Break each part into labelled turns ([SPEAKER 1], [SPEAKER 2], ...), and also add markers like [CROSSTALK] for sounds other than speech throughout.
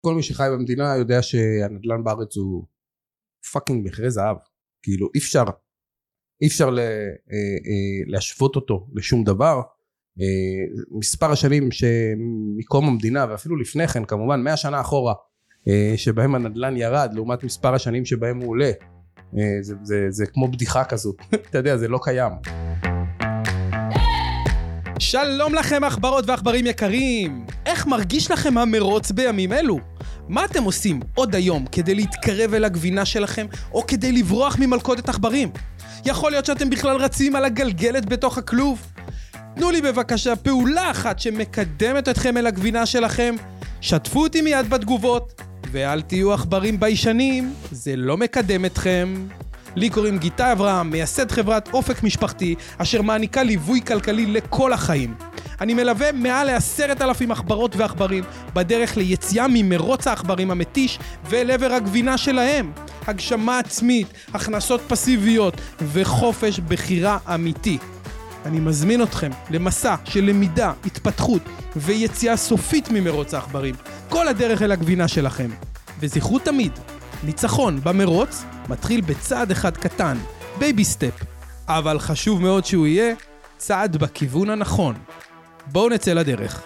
[SPEAKER 1] כל מי שחי במדינה יודע שהנדל"ן בארץ הוא fucking מחירי זהב כאילו אי אפשר אי אפשר לה, אה, אה, להשוות אותו לשום דבר אה, מספר השנים שמקום המדינה ואפילו לפני כן כמובן מאה שנה אחורה שבהם הנדל"ן ירד לעומת מספר השנים שבהם הוא עולה זה, זה, זה כמו בדיחה כזאת [LAUGHS] אתה יודע זה לא קיים
[SPEAKER 2] שלום לכם עכברות ועכברים יקרים! איך מרגיש לכם המרוץ בימים אלו? מה אתם עושים עוד היום כדי להתקרב אל הגבינה שלכם, או כדי לברוח ממלכודת עכברים? יכול להיות שאתם בכלל רצים על הגלגלת בתוך הכלוב? תנו לי בבקשה פעולה אחת שמקדמת אתכם אל הגבינה שלכם, שתפו אותי מיד בתגובות, ואל תהיו עכברים ביישנים, זה לא מקדם אתכם. לי קוראים גיטה אברהם, מייסד חברת אופק משפחתי, אשר מעניקה ליווי כלכלי לכל החיים. אני מלווה מעל לעשרת אלפים עכברות ועכברים בדרך ליציאה ממרוץ העכברים המתיש ואל עבר הגבינה שלהם. הגשמה עצמית, הכנסות פסיביות וחופש בחירה אמיתי. אני מזמין אתכם למסע של למידה, התפתחות ויציאה סופית ממרוץ העכברים. כל הדרך אל הגבינה שלכם. וזכרו תמיד, ניצחון במרוץ מתחיל בצעד אחד קטן, baby step, אבל חשוב מאוד שהוא יהיה צעד בכיוון הנכון. בואו נצא לדרך.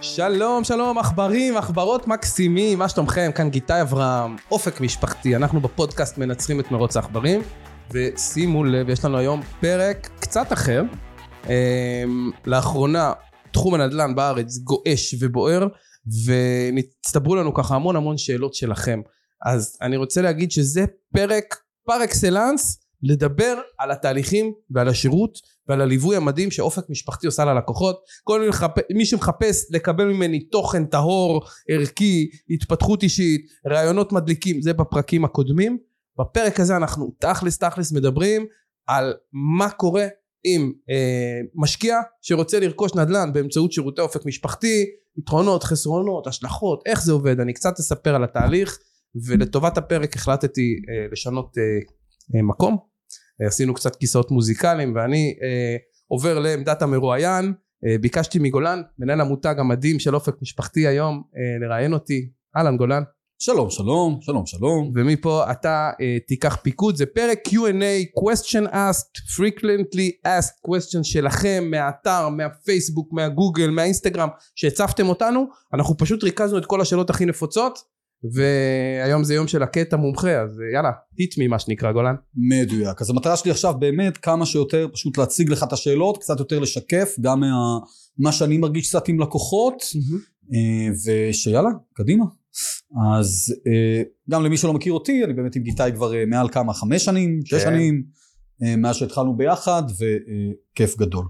[SPEAKER 1] שלום שלום עכברים עכברות מקסימים. מה שלומכם? כאן גיטאי אברהם אופק משפחתי. אנחנו בפודקאסט מנצחים את מרוץ העכברים. ושימו לב יש לנו היום פרק קצת אחר. אמ, לאחרונה תחום הנדל"ן בארץ גועש ובוער ונצטברו לנו ככה המון המון שאלות שלכם. אז אני רוצה להגיד שזה פרק פר אקסלנס לדבר על התהליכים ועל השירות ועל הליווי המדהים שאופק משפחתי עושה ללקוחות. כל מי, מחפ... מי שמחפש לקבל ממני תוכן טהור ערכי התפתחות אישית רעיונות מדליקים זה בפרקים הקודמים. בפרק הזה אנחנו תכלס תכלס מדברים על מה קורה עם אה, משקיע שרוצה לרכוש נדל"ן באמצעות שירותי אופק משפחתי יתרונות חסרונות השלכות איך זה עובד אני קצת אספר על התהליך ולטובת הפרק החלטתי אה, לשנות אה, אה, מקום. עשינו קצת כיסאות מוזיקליים ואני אה, עובר לעמדת המרואיין. אה, ביקשתי מגולן מנהל המותג המדהים של אופק משפחתי היום אה, לראיין אותי. אהלן גולן
[SPEAKER 3] שלום שלום שלום שלום.
[SPEAKER 1] ומפה אתה אה, תיקח פיקוד. זה פרק Q&A question asked frequently asked question שלכם מהאתר מהפייסבוק מהגוגל מהאינסטגרם שהצפתם אותנו. אנחנו פשוט ריכזנו את כל השאלות הכי נפוצות והיום זה יום של הקטע מומחה אז יאללה hit me מה שנקרא גולן.
[SPEAKER 3] מדויק. אז המטרה שלי עכשיו באמת כמה שיותר פשוט להציג לך את השאלות קצת יותר לשקף גם מה, מה שאני מרגיש קצת עם לקוחות. mm-hmm. ושיאללה קדימה אז אה, גם למי שלא מכיר אותי אני באמת עם גיטאי כבר אה, מעל כמה חמש שנים שש כן. שנים מאז שהתחלנו ביחד וכיף גדול.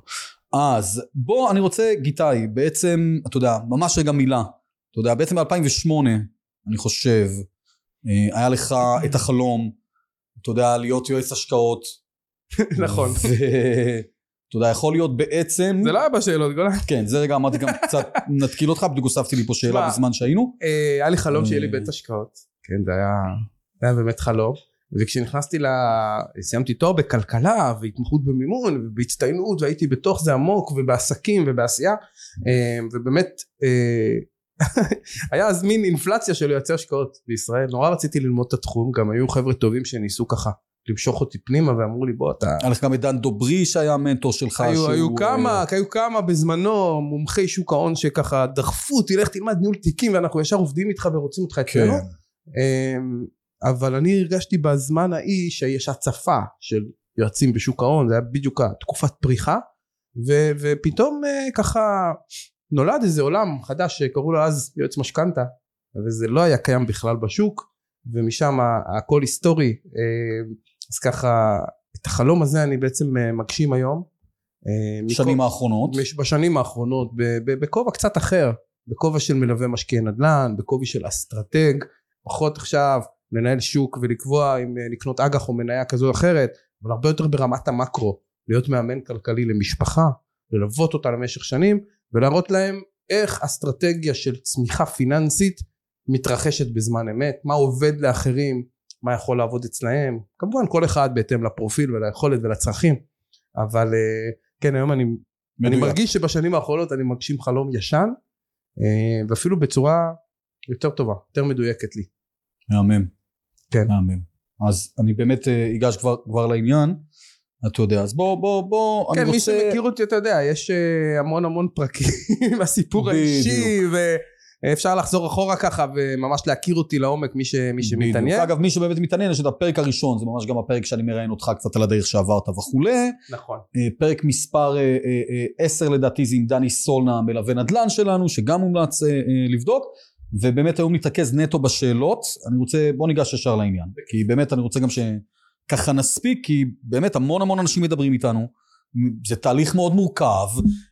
[SPEAKER 3] אז בוא אני רוצה גיטאי בעצם אתה יודע ממש רגע מילה. אתה יודע בעצם ב-2008 אני חושב אה, היה לך את החלום אתה יודע להיות יועץ השקעות. [LAUGHS]
[SPEAKER 1] נכון
[SPEAKER 3] אתה יודע יכול להיות בעצם
[SPEAKER 1] זה לא היה בשאלות גולן.
[SPEAKER 3] כן זה רגע אמרתי גם קצת [LAUGHS] נתקיל אותך בדיוק הוספתי לי פה שאלה בזמן שהיינו.
[SPEAKER 1] אה, היה לי חלום שיהיה לי אה, בית השקעות כן זה היה באמת חלום. וכשנכנסתי ל... סיימתי תואר בכלכלה והתמחות במימון ובהצטיינות והייתי בתוך זה עמוק ובעסקים ובעשייה ובאמת [LAUGHS] היה אז מין אינפלציה של יועצי השקעות בישראל. נורא רציתי ללמוד את התחום גם היו חבר'ה טובים שניסו ככה למשוך אותי פנימה ואמרו לי בוא אתה...
[SPEAKER 3] היה לך גם את דן דוברי שהיה המנטור שלך
[SPEAKER 1] היו,
[SPEAKER 3] שהוא...
[SPEAKER 1] היו כמה, היו כמה בזמנו מומחי שוק ההון שככה דחפו אותי לך תלמד ניהול תיקים ואנחנו ישר עובדים איתך ורוצים אותך אצלנו כן. אמ, אבל אני הרגשתי בזמן ההיא שיש הצפה של יועצים בשוק ההון זה היה בדיוק התקופת פריחה ו, ופתאום אה, ככה נולד איזה עולם חדש שקראו לו אז יועץ משכנתה וזה לא היה קיים בכלל בשוק ומשם הכל היסטורי אה, אז ככה את החלום הזה אני בעצם אה, מגשים היום
[SPEAKER 3] בשנים האחרונות?
[SPEAKER 1] בשנים האחרונות בכובע קצת אחר. בכובע של מלווה משקיעי נדל"ן בכובע של אסטרטג פחות עכשיו לנהל שוק ולקבוע אם לקנות אג"ח או מניה כזו או אחרת אבל הרבה יותר ברמת המקרו להיות מאמן כלכלי למשפחה ללוות אותה למשך שנים ולהראות להם איך אסטרטגיה של צמיחה פיננסית מתרחשת בזמן אמת, מה עובד לאחרים, מה יכול לעבוד אצלהם, כמובן כל אחד בהתאם לפרופיל וליכולת ולצרכים, אבל אה, כן היום אני אני. מרגיש שבשנים האחרונות אני מגשים חלום ישן, אה, ואפילו בצורה יותר טובה, יותר מדויקת לי.
[SPEAKER 3] מהמם.
[SPEAKER 1] כן.
[SPEAKER 3] מהמם. אז אני באמת אה, אגש כבר, כבר לעניין, אתה יודע, אז בוא, בוא, בוא,
[SPEAKER 1] כן,
[SPEAKER 3] אני
[SPEAKER 1] מי
[SPEAKER 3] רוצה...
[SPEAKER 1] שמכיר אותי, אתה יודע, יש המון המון פרקים, [LAUGHS] הסיפור. האישי, ואפשר לחזור אחורה ככה וממש להכיר אותי לעומק, מי ש- מי שמתעניין.
[SPEAKER 3] אגב, מי שבאמת מתעניין, יש את הפרק הראשון, זה ממש גם הפרק שאני מראיין אותך קצת על הדרך שעברת וכולי.
[SPEAKER 1] נכון.
[SPEAKER 3] אה, פרק מספר אה, אה, אה, 10 לדעתי זה עם דני סולנה, מלווה נדל"ן שלנו, שגם מומלץ לבדוק. ובאמת היום נתרכז נטו בשאלות. אני רוצה, בוא ניגש ישר לעניין. כי באמת אני רוצה גם שככה נספיק, כי באמת המון המון אנשים מדברים איתנו. זה תהליך מאוד מורכב,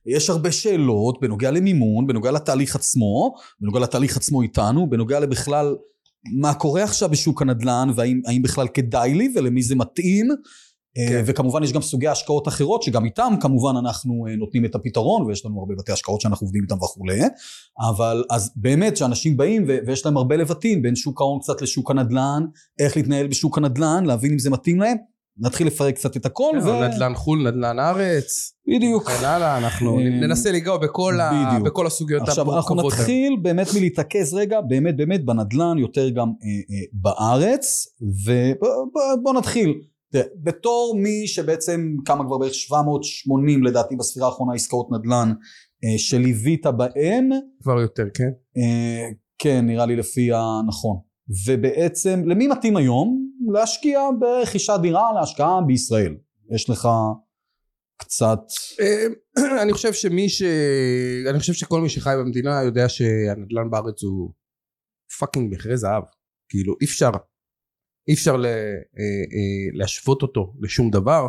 [SPEAKER 3] יש הרבה שאלות בנוגע למימון, בנוגע לתהליך עצמו, בנוגע לתהליך עצמו איתנו, בנוגע לבכלל מה קורה עכשיו בשוק הנדל"ן, והאם האם בכלל כדאי לי ולמי זה מתאים.
[SPEAKER 1] כן.
[SPEAKER 3] כן. וכמובן יש גם סוגי השקעות אחרות שגם איתם כמובן אנחנו אה, נותנים את הפתרון ויש לנו הרבה בתי השקעות שאנחנו עובדים איתם וכולי אבל אז באמת שאנשים באים ו- ויש להם הרבה לבטים בין שוק ההון קצת לשוק הנדל"ן איך להתנהל בשוק הנדל"ן להבין אם זה מתאים להם נתחיל לפרק קצת את הכל ו...
[SPEAKER 1] נדל"ן חו"ל, נדל"ן ארץ,
[SPEAKER 3] בדיוק.
[SPEAKER 1] וכן הלאה, אנחנו
[SPEAKER 3] אה,
[SPEAKER 1] ננסה לגעת בכל ה-
[SPEAKER 3] בדיוק.
[SPEAKER 1] בכל הסוגיות
[SPEAKER 3] עכשיו אנחנו. נתחיל באמת מלהתרכז רגע באמת באמת בנדל"ן יותר גם אה, אה, בארץ ובוא נתחיל. בתור מי שבעצם כמה כבר בערך 780 לדעתי בספירה האחרונה עסקאות נדל"ן אה, שליווית בהם
[SPEAKER 1] כבר יותר, כן?
[SPEAKER 3] אה, כן נראה לי לפי הנכון ובעצם למי מתאים היום להשקיע ברכישת דירה להשקעה בישראל יש לך קצת
[SPEAKER 1] אה, [CLEARS THROAT] אני חושב שמי ש... אני חושב שכל מי שחי במדינה יודע שהנדל"ן בארץ הוא fucking מכרה זהב. כאילו אי אפשר, אי אפשר. אה, אה, להשוות אותו לשום דבר.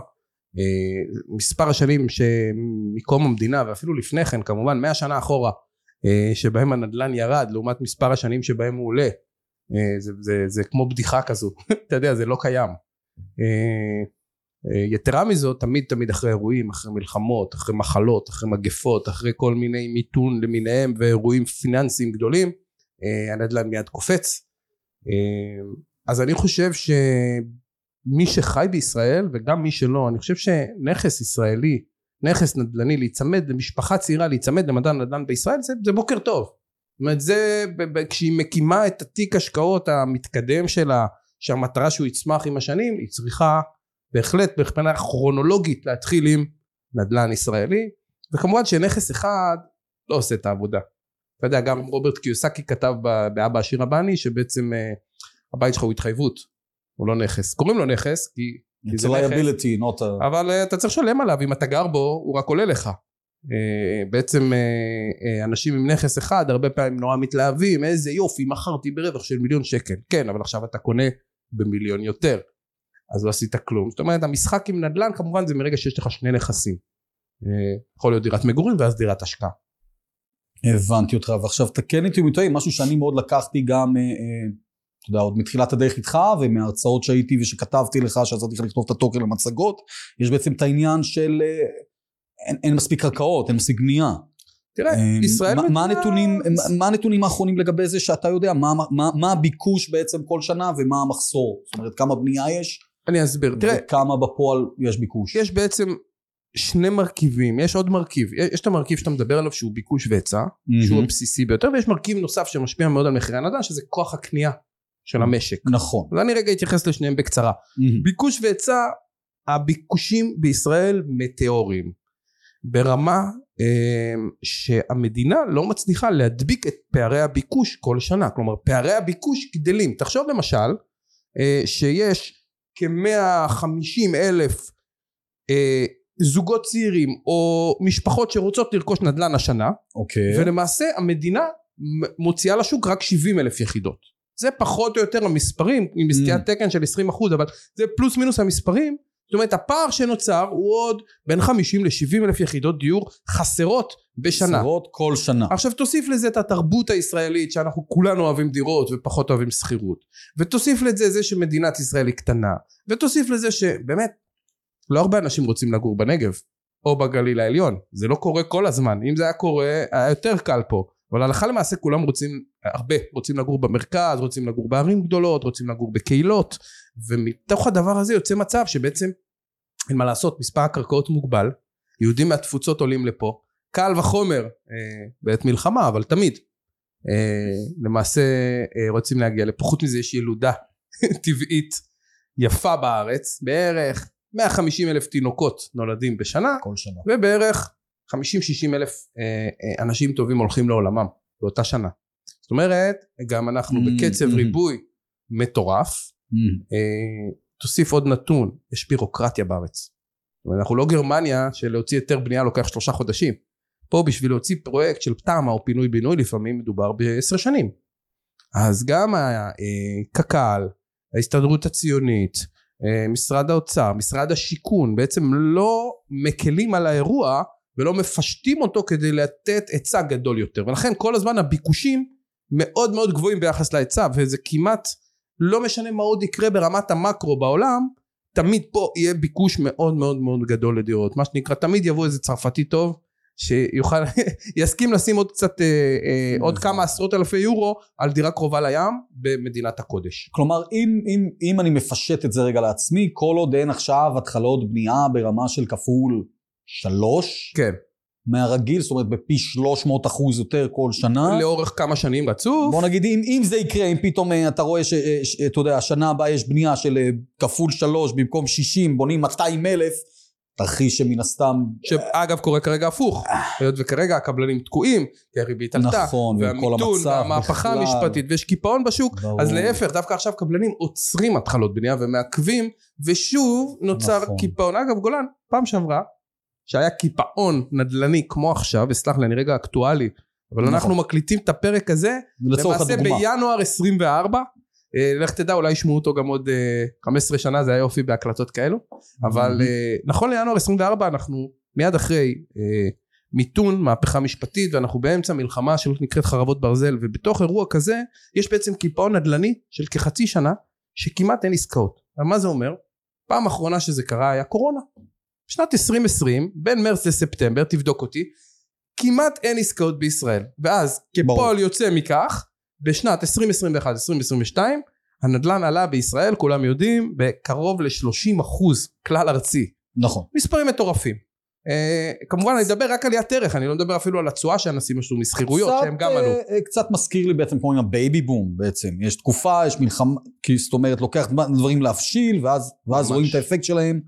[SPEAKER 1] אה, מספר השנים שמקום המדינה ואפילו לפני כן כמובן מאה שנה אחורה שבהם הנדל"ן ירד לעומת מספר השנים שבהם הוא עולה זה, זה, זה כמו בדיחה כזו [LAUGHS] אתה יודע זה לא קיים. אה, אה, יתרה מזאת תמיד תמיד אחרי אירועים אחרי מלחמות אחרי מחלות אחרי מגפות אחרי כל מיני מיתון למיניהם ואירועים פיננסיים גדולים אה, הנדל"ן מיד קופץ. אה, אז אני חושב שמי שחי בישראל וגם מי שלא אני חושב שנכס ישראלי נכס נדל"ני להיצמד למשפחה צעירה להיצמד למדען נדל"ן בישראל זה, זה בוקר טוב זאת אומרת זה כשהיא מקימה את התיק השקעות המתקדם שלה שהמטרה שהוא יצמח עם השנים היא צריכה בהחלט מבחינה כרונולוגית להתחיל עם נדל"ן ישראלי וכמובן שנכס אחד לא עושה את העבודה. אתה יודע גם רוברט קיוסקי כתב באבא עשיר הבאני שבעצם אה, הבית שלך הוא התחייבות הוא לא נכס. קוראים לו נכס כי,
[SPEAKER 3] it's
[SPEAKER 1] זה
[SPEAKER 3] a
[SPEAKER 1] נכס
[SPEAKER 3] liability not a...
[SPEAKER 1] אבל אה, אתה צריך לשלם עליו אם אתה גר בו הוא רק עולה לך בעצם אה, אה, אנשים עם נכס אחד הרבה פעמים נורא מתלהבים איזה יופי מכרתי ברווח של מיליון שקל. כן אבל עכשיו אתה קונה במיליון יותר אז לא עשית כלום. זאת אומרת המשחק עם נדל"ן כמובן זה מרגע שיש לך שני נכסים. אה, יכול להיות דירת מגורים ואז דירת השקעה.
[SPEAKER 3] הבנתי אותך, ועכשיו תקן אותי אם אני טועה, משהו שאני מאוד לקחתי גם, אה, אה, אתה יודע, עוד מתחילת הדרך איתך, ומההרצאות שהייתי ושכתבתי לך, שעזרתי לך לכתוב את הטוקן למצגות, יש בעצם את העניין של אה, אין, אין מספיק קרקעות, אין מספיק בנייה.
[SPEAKER 1] תראה
[SPEAKER 3] אה,
[SPEAKER 1] ישראל
[SPEAKER 3] מה, מה, הנתונים, מה הנתונים האחרונים לגבי זה שאתה יודע, מה, מה, מה הביקוש בעצם כל שנה ומה המחסור? זאת אומרת, כמה בנייה יש,
[SPEAKER 1] אני אסביר תראה
[SPEAKER 3] וכמה בפועל יש ביקוש.
[SPEAKER 1] יש בעצם שני מרכיבים יש עוד מרכיב יש את המרכיב שאתה מדבר עליו שהוא ביקוש והיצע שהוא
[SPEAKER 3] מהמם.
[SPEAKER 1] הבסיסי ביותר ויש מרכיב נוסף שמשפיע מאוד על מחירי הנדל"ן שזה כוח הקנייה של המשק
[SPEAKER 3] נכון.
[SPEAKER 1] אז אני רגע אתייחס לשניהם בקצרה
[SPEAKER 3] מהמם.
[SPEAKER 1] ביקוש והיצע הביקושים בישראל מטאוריים ברמה אה, שהמדינה לא מצליחה להדביק את פערי הביקוש כל שנה. כלומר פערי הביקוש גדלים. תחשוב למשל אה, שיש כ-150 אלף אה, זוגות צעירים או משפחות שרוצות לרכוש נדל"ן השנה
[SPEAKER 3] אוקיי.
[SPEAKER 1] ולמעשה המדינה מוציאה לשוק רק 70 אלף יחידות. זה פחות או יותר המספרים עם סטיית תקן של 20 אחוז אבל זה פלוס מינוס המספרים זאת אומרת הפער שנוצר הוא עוד בין 50 ל-70 אלף יחידות דיור חסרות בשנה.
[SPEAKER 3] עשרות כל שנה.
[SPEAKER 1] עכשיו תוסיף לזה את התרבות הישראלית שאנחנו כולנו אוהבים דירות ופחות אוהבים שכירות. ותוסיף לזה זה שמדינת ישראל היא קטנה. ותוסיף לזה שבאמת לא הרבה אנשים רוצים לגור בנגב או בגליל העליון. זה לא קורה כל הזמן. אם זה היה קורה היה יותר קל פה. אבל הלכה למעשה כולם רוצים הרבה רוצים לגור במרכז רוצים לגור בערים גדולות רוצים לגור בקהילות ומתוך הדבר הזה יוצא מצב שבעצם אין מה לעשות מספר הקרקעות מוגבל יהודים מהתפוצות עולים לפה, קל וחומר אה, בעת מלחמה, אבל תמיד. אה, למעשה אה, רוצים להגיע לפה, חוץ מזה יש ילודה [LAUGHS] טבעית יפה בארץ, בערך 150 אלף תינוקות נולדים בשנה,
[SPEAKER 3] כל שנה.
[SPEAKER 1] ובערך 50-60 אלף אה, אה, אנשים טובים הולכים לעולמם באותה שנה. זאת אומרת, גם אנחנו
[SPEAKER 3] Mm,
[SPEAKER 1] בקצב
[SPEAKER 3] mm.
[SPEAKER 1] ריבוי מטורף. אה, תוסיף עוד נתון, יש בירוקרטיה בארץ. אנחנו לא גרמניה שלהוציא היתר בנייה לוקח שלושה חודשים. פה בשביל להוציא פרויקט של תמ"א או פינוי בינוי לפעמים מדובר בעשר שנים. אז גם הקק"ל, ההסתדרות הציונית, אה, משרד האוצר, משרד השיכון, בעצם לא מקלים על האירוע ולא מפשטים אותו כדי לתת היצע גדול יותר. ולכן כל הזמן הביקושים מאוד מאוד גבוהים ביחס להיצע, וזה כמעט לא משנה מה עוד יקרה ברמת המקרו בעולם, תמיד פה יהיה ביקוש מאוד מאוד מאוד גדול לדירות. מה שנקרא, תמיד יבוא איזה צרפתי טוב, שיוכל, [LAUGHS] יסכים לשים עוד קצת, אה, אה, עוד כמה עשרות אלפי יורו על דירה קרובה לים במדינת הקודש.
[SPEAKER 3] כלומר, אם, אם, אם אני מפשט את זה רגע לעצמי, כל עוד אין עכשיו התחלות בנייה ברמה של כפול שלוש
[SPEAKER 1] כן.
[SPEAKER 3] מהרגיל, זאת אומרת בפי 300 אחוז יותר כל שנה.
[SPEAKER 1] לאורך כמה שנים רצוף.
[SPEAKER 3] בוא נגיד, אם, אם זה יקרה, אם פתאום אה, אתה רואה שאתה יודע, השנה הבאה יש בנייה של אה, כפול שלוש, במקום 60 בונים 200 אלף, תרחיש שמן הסתם...
[SPEAKER 1] שאגב קורה כרגע הפוך, היות וכרגע הקבלנים תקועים, כי הריבית עלתה,
[SPEAKER 3] נכון, וכל
[SPEAKER 1] והמיתון,
[SPEAKER 3] המצב
[SPEAKER 1] והמהפכה
[SPEAKER 3] בכלל.
[SPEAKER 1] המשפטית, ויש קיפאון בשוק,
[SPEAKER 3] ברור.
[SPEAKER 1] אז להפך, דווקא עכשיו קבלנים עוצרים התחלות בנייה ומעכבים, ושוב נוצר
[SPEAKER 3] נכון.
[SPEAKER 1] קיפאון. אגב גולן, פעם שעברה, שהיה קיפאון נדל"ני כמו עכשיו, וסלח לי, אני רגע אקטואלי, אבל
[SPEAKER 3] נכון.
[SPEAKER 1] אנחנו מקליטים את הפרק הזה, למעשה
[SPEAKER 3] הדוגמה.
[SPEAKER 1] בינואר 24, אה, לך תדע אולי ישמעו אותו גם עוד אה, 15 שנה זה היה יופי בהקלטות כאלו אבל אה, נכון לינואר 24 אנחנו מיד אחרי אה, מיתון מהפכה משפטית ואנחנו באמצע מלחמה שנקראת חרבות ברזל ובתוך אירוע כזה יש בעצם קיפאון נדל"ני של כחצי שנה שכמעט אין עסקאות. מה זה אומר? פעם אחרונה שזה קרה היה קורונה. בשנת 2020 בין מרץ לספטמבר תבדוק אותי כמעט אין עסקאות בישראל ואז כפועל יוצא מכך בשנת 2021-2022 הנדל"ן עלה בישראל כולם יודעים בקרוב ל-30 אחוז כלל ארצי
[SPEAKER 3] נכון.
[SPEAKER 1] מספרים מטורפים אה, כמובן אני מדבר רק עליית ערך אני לא מדבר אפילו על התשואה שאנשים עשו משכירויות
[SPEAKER 3] קצת,
[SPEAKER 1] שהם גם
[SPEAKER 3] אה,
[SPEAKER 1] עלו
[SPEAKER 3] אה, קצת מזכיר לי בעצם כמו עם ה baby boom בעצם. יש תקופה, יש מלחמה, כי זאת אומרת לוקח דברים להבשיל ואז, ואז. רואים את האפקט שלהם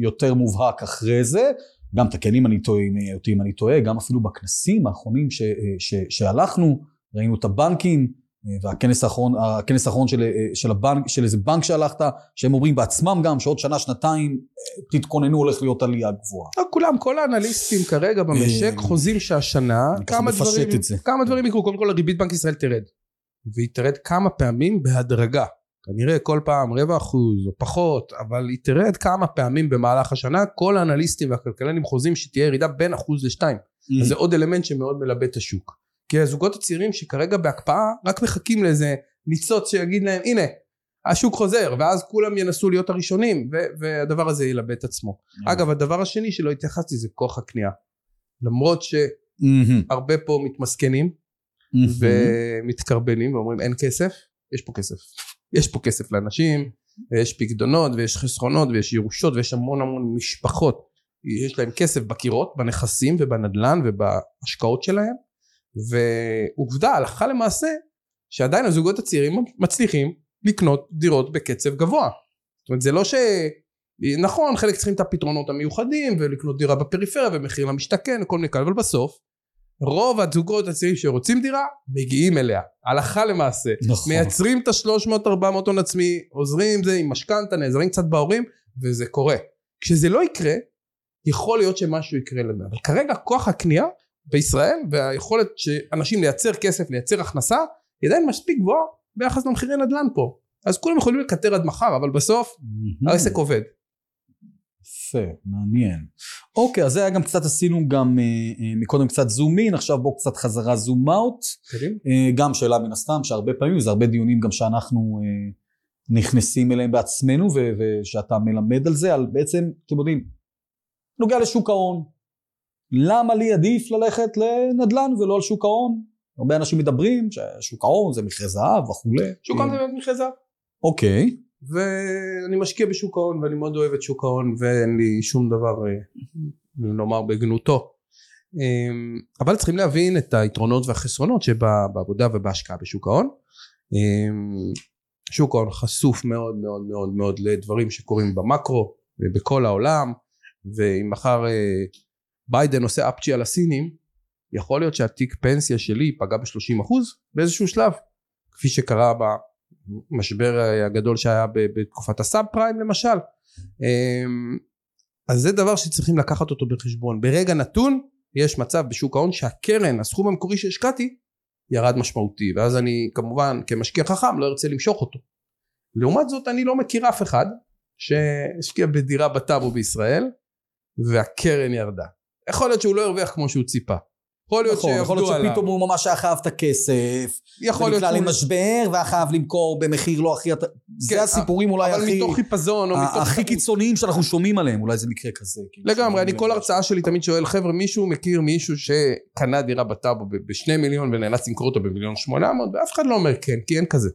[SPEAKER 3] יותר מובהק אחרי זה. גם תקן אם אני טועה, אם- אותי אם אני טועה, גם אפילו בכנסים האחרונים ש, אה, ש, שהלכנו, ראינו את הבנקים אה, והכנס האחרון, הכנס האחרון של, אה, של הבנק, של איזה בנק שהלכת, שהם אומרים בעצמם גם שעוד שנה, שנתיים, אה, תתכוננו, הולך להיות עלייה גבוהה.
[SPEAKER 1] לא כולם כל האנליסטים כרגע במשק
[SPEAKER 3] אה,
[SPEAKER 1] חוזים שהשנה כמה דברים. כמה דברים יקרו קודם כל הריבית בנק ישראל תרד והיא תרד כמה פעמים בהדרגה כנראה כל פעם רבע אחוז או פחות אבל היא תרד כמה פעמים במהלך השנה כל האנליסטים והכלכלנים חוזים שתהיה ירידה בין אחוז לשתיים. אז זה עוד אלמנט שמאוד מלבה את השוק. כי הזוגות הצעירים שכרגע בהקפאה רק מחכים לאיזה ניצוץ שיגיד להם הנה השוק חוזר ואז כולם ינסו להיות הראשונים והדבר הזה ילבה את עצמו. אגב הדבר השני שלא התייחסתי זה כוח הקנייה. למרות. שהרבה פה מתמסכנים
[SPEAKER 3] מהמם.
[SPEAKER 1] ומתקרבנים ואומרים אין כסף יש פה כסף יש פה כסף לאנשים ויש פקדונות ויש חסכונות ויש ירושות ויש המון המון משפחות. יש להם כסף בקירות בנכסים ובנדלן ובהשקעות שלהם. ועובדה הלכה למעשה שעדיין הזוגות הצעירים מצליחים לקנות דירות בקצב גבוה. זאת אומרת זה לא ש... נכון חלק צריכים את הפתרונות המיוחדים ולקנות דירה בפריפריה ומחיר למשתכן וכל מיני כאלה אבל בסוף רוב הזוגות הצעירים שרוצים דירה מגיעים אליה. הלכה למעשה.
[SPEAKER 3] נכון.
[SPEAKER 1] מייצרים את ה-300-400 הון עצמי עוזרים עם זה עם משכנתה נעזרים קצת בהורים וזה קורה. כשזה לא יקרה יכול להיות שמשהו יקרה לנו. אבל כרגע כוח הקנייה בישראל והיכולת שאנשים לייצר כסף לייצר הכנסה היא עדיין מספיק גבוהה ביחס למחירי נדל"ן פה. אז כולם יכולים לקטר עד מחר אבל בסוף. העסק עובד
[SPEAKER 3] יפה, מעניין. אוקיי, אז זה היה גם קצת עשינו גם אה, אה, מקודם קצת זום אין, עכשיו בואו קצת חזרה זום אאוט. אה, גם שאלה מן הסתם, שהרבה פעמים, זה הרבה דיונים גם שאנחנו אה, נכנסים אליהם בעצמנו, ו- ושאתה מלמד על זה, על בעצם, אתם יודעים, נוגע לשוק ההון. למה לי עדיף ללכת לנדל"ן ולא על שוק ההון? הרבה אנשים מדברים ששוק ההון זה מכרה זהב וכולי.
[SPEAKER 1] שוק ההון זה באמת מכרה זהב
[SPEAKER 3] אוקיי.
[SPEAKER 1] ואני משקיע בשוק ההון ואני מאוד אוהב את שוק ההון ואין לי שום דבר אה, לומר בגנותו. אמ, אבל צריכים להבין את היתרונות והחסרונות שבעבודה ובהשקעה בשוק ההון. אמ, שוק ההון חשוף מאוד מאוד מאוד מאוד לדברים שקורים במקרו ובכל העולם ואם מחר אה, ביידן עושה אפצ'י על הסינים יכול להיות שהתיק פנסיה שלי ייפגע ב-30% באיזשהו שלב כפי שקרה במשבר הגדול שהיה בתקופת הסאב פריים למשל. אמ, אז זה דבר שצריכים לקחת אותו בחשבון. ברגע נתון יש מצב בשוק ההון שהקרן הסכום המקורי שהשקעתי ירד משמעותי ואז אני כמובן כמשקיע חכם לא ארצה למשוך אותו. לעומת זאת אני לא מכיר אף אחד שהשקיע בדירה בטאבו בישראל והקרן ירדה. יכול להיות שהוא לא הרוויח כמו שהוא ציפה יכול להיות
[SPEAKER 3] נכון, יכול
[SPEAKER 1] שיעבדו
[SPEAKER 3] להיות
[SPEAKER 1] עליו
[SPEAKER 3] שפתאום הוא ממש היה חייב את הכסף.
[SPEAKER 1] יכול להיות
[SPEAKER 3] ונקלע
[SPEAKER 1] שהוא-
[SPEAKER 3] למשבר והיה חייב למכור במחיר לא הכי... זה
[SPEAKER 1] כן,
[SPEAKER 3] הסיפורים אולי
[SPEAKER 1] אבל
[SPEAKER 3] הכי...
[SPEAKER 1] מתוך חיפזון או מתוך
[SPEAKER 3] הכי קיצוניים שאנחנו שומעים עליהם, אולי זה מקרה כזה. כאילו,
[SPEAKER 1] לגמרי אני כל הרצאה שלי תמיד שואל חבר'ה מישהו מכיר מישהו שקנה דירה בטאבו בשני מיליון ונאלץ למכור אותו במיליון שמונה מאות ואף אחד לא אומר כן כי אין כזה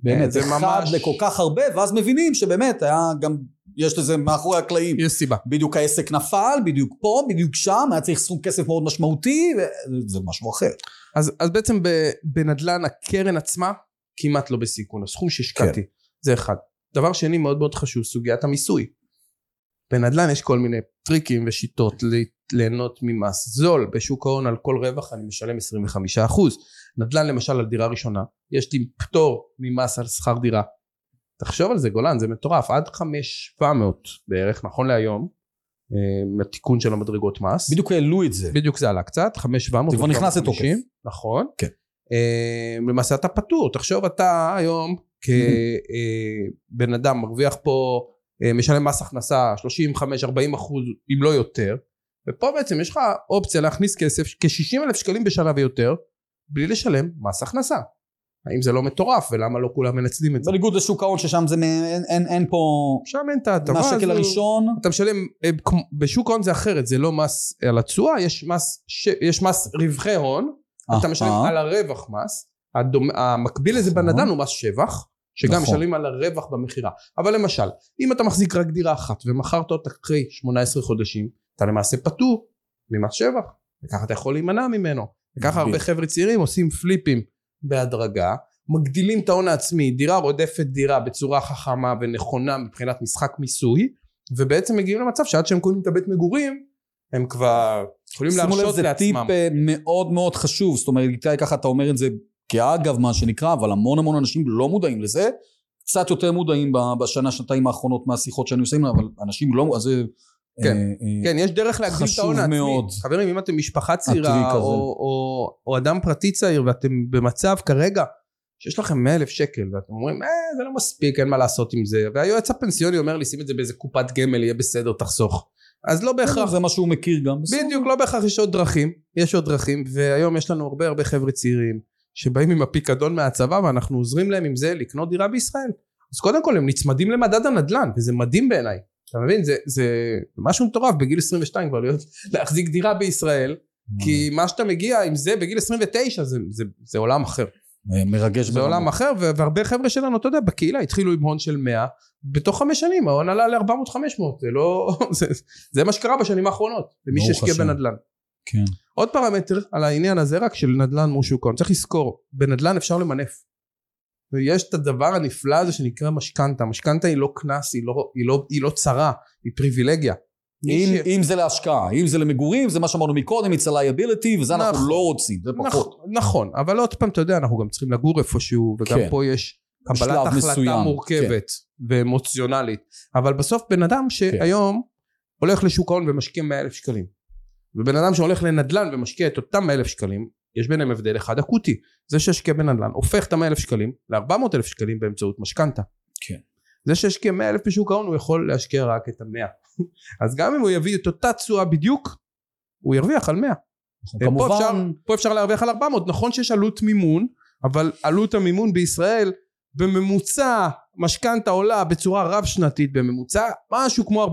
[SPEAKER 3] באמת,
[SPEAKER 1] זה
[SPEAKER 3] אחד
[SPEAKER 1] ממש-
[SPEAKER 3] לכל כך הרבה, ואז מבינים שבאמת היה גם, יש לזה מאחורי הקלעים.
[SPEAKER 1] יש סיבה.
[SPEAKER 3] בדיוק העסק נפל, בדיוק פה, בדיוק שם, היה צריך סכום כסף מאוד משמעותי, וזה משהו אחר.
[SPEAKER 1] אז, אז בעצם בנדל"ן הקרן עצמה כמעט לא בסיכון. הסכום שהשקעתי
[SPEAKER 3] כן.
[SPEAKER 1] זה אחד. דבר שני מאוד מאוד חשוב סוגיית המיסוי. בנדל"ן יש כל מיני טריקים ושיטות ליהנות ממס זול. בשוק ההון על כל רווח אני משלם 25% נדל"ן למשל על דירה ראשונה יש לי פטור ממס על שכר דירה תחשוב על זה גולן זה מטורף עד 5,700 בערך נכון להיום אה, התיקון של המדרגות מס
[SPEAKER 3] בדיוק העלו את זה.
[SPEAKER 1] בדיוק זה עלה קצת 5,700
[SPEAKER 3] זה כבר נכנס לתוקף.
[SPEAKER 1] 750, נכון
[SPEAKER 3] כן.
[SPEAKER 1] אה, למעשה אתה פטור תחשוב אתה היום כבן אדם מרוויח פה אה, משלם מס הכנסה 35-40 אחוז אם לא יותר ופה בעצם יש לך אופציה להכניס כסף כ-60 אלף שקלים בשנה ויותר בלי לשלם מס הכנסה האם זה לא מטורף ולמה לא כולם מנצלים את זה
[SPEAKER 3] בניגוד לשוק ההון ששם זה, אין, אין, אין פה,
[SPEAKER 1] שם אין את ההטבה
[SPEAKER 3] מהשקל. הראשון,
[SPEAKER 1] אתה משלם אה, בשוק ההון זה אחרת זה לא מס על התשואה יש מס ש- יש מס רווחי הון אתה
[SPEAKER 3] אה,
[SPEAKER 1] משלם
[SPEAKER 3] אה.
[SPEAKER 1] על הרווח מס הדומ... המקביל לזה
[SPEAKER 3] נכון.
[SPEAKER 1] בנדל"ן הוא מס שבח שגם
[SPEAKER 3] נכון.
[SPEAKER 1] משלמים על הרווח במכירה אבל למשל אם אתה מחזיק רק דירה אחת ומכרת אותה אחרי 18 חודשים אתה למעשה פטור ממס שבח וככה אתה יכול להימנע ממנו וככה הרבה. חבר'ה צעירים עושים פליפים בהדרגה מגדילים את ההון העצמי דירה רודפת דירה בצורה חכמה ונכונה מבחינת משחק מיסוי ובעצם מגיעים למצב שעד שהם קונים את הבית מגורים הם כבר יכולים
[SPEAKER 3] שימו לב
[SPEAKER 1] להרשות
[SPEAKER 3] זה טיפ
[SPEAKER 1] לעצמם.
[SPEAKER 3] אה, מאוד מאוד חשוב, זאת אומרת איתי ככה אתה אומר את זה כאגב מה שנקרא, אבל המון המון אנשים לא מודעים לזה, קצת יותר מודעים בשנה שנתיים האחרונות מהשיחות שאני עושה, אבל אנשים לא, אז זה...
[SPEAKER 1] כן.
[SPEAKER 3] אה, אה,
[SPEAKER 1] כן, יש דרך להגדיל את ההון העצמי. חברים, אם אתם משפחה צעירה. או, או, או אדם פרטי צעיר, ואתם במצב כרגע שיש לכם 100 אלף שקל, ואתם אומרים, אה, זה לא מספיק, אין מה לעשות עם זה, והיועץ הפנסיוני אומר לי, שים את זה באיזה קופת גמל, יהיה בסדר, תחסוך. אז לא בהכרח,
[SPEAKER 3] זה מה שהוא מכיר גם.
[SPEAKER 1] בדיוק, לא בהכרח יש עוד דרכים, יש עוד דרכים, והיום יש לנו הרבה הרבה חבר'ה צעירים, שבאים עם הפיקדון מהצבא, ואנחנו עוזרים להם עם זה לקנות דירה בישראל. אז קודם כל הם נצמדים למדד הנדל"ן, וזה מדהים בעיניי. אתה מבין? זה, זה משהו מטורף בגיל 22 כבר להיות, להחזיק דירה בישראל, כי מה שאתה מגיע עם זה בגיל 29 זה, זה, זה עולם אחר.
[SPEAKER 3] אה, מרגש.
[SPEAKER 1] זה
[SPEAKER 3] ברמות.
[SPEAKER 1] עולם אחר, והרבה חבר'ה שלנו, אתה יודע, בקהילה התחילו עם הון של 100, בתוך חמש שנים ההון עלה ל-400-500, זה לא... [LAUGHS] זה, זה מה שקרה בשנים האחרונות, למי שהשקיע. בנדל"ן.
[SPEAKER 3] כן.
[SPEAKER 1] עוד פרמטר על העניין הזה רק של נדל"ן מול שוק ההון, צריך לזכור, בנדל"ן אפשר למנף. ויש את הדבר הנפלא הזה שנקרא משכנתה, משכנתה היא לא קנס, היא לא, היא, לא, היא לא צרה, היא פריבילגיה.
[SPEAKER 3] אם,
[SPEAKER 1] ש-
[SPEAKER 3] אם זה להשקעה, אם זה למגורים, זה מה שאמרנו מקודם, it's a liability, וזה אנחנו
[SPEAKER 1] נכון.
[SPEAKER 3] לא רוצים, זה פחות.
[SPEAKER 1] נכון, נכון, אבל עוד פעם אתה יודע אנחנו גם צריכים לגור איפשהו וגם
[SPEAKER 3] כן.
[SPEAKER 1] פה יש קבלת החלטה
[SPEAKER 3] מסוים,
[SPEAKER 1] מורכבת ואמוציונלית אבל בסוף בן אדם שהיום הולך לשוק ההון ומשקיע 100 אלף שקלים ובן אדם שהולך לנדל"ן ומשקיע את אותם 100 אלף שקלים יש ביניהם הבדל אחד אקוטי. זה שהשקיע בנדל"ן הופך את ה-100 אלף שקלים ל-400 אלף שקלים באמצעות משכנתה.
[SPEAKER 3] כן.
[SPEAKER 1] זה שהשקיע 100 אלף בשוק ההון הוא יכול להשקיע רק את ה-100 [LAUGHS] אז גם אם הוא יביא את אותה תשואה בדיוק הוא ירוויח על 100 פה אפשר,
[SPEAKER 3] כמובן,
[SPEAKER 1] פה אפשר להרוויח על 400 נכון שיש עלות מימון אבל עלות המימון בישראל בממוצע משכנתה עולה בצורה רב שנתית בממוצע משהו כמו 4%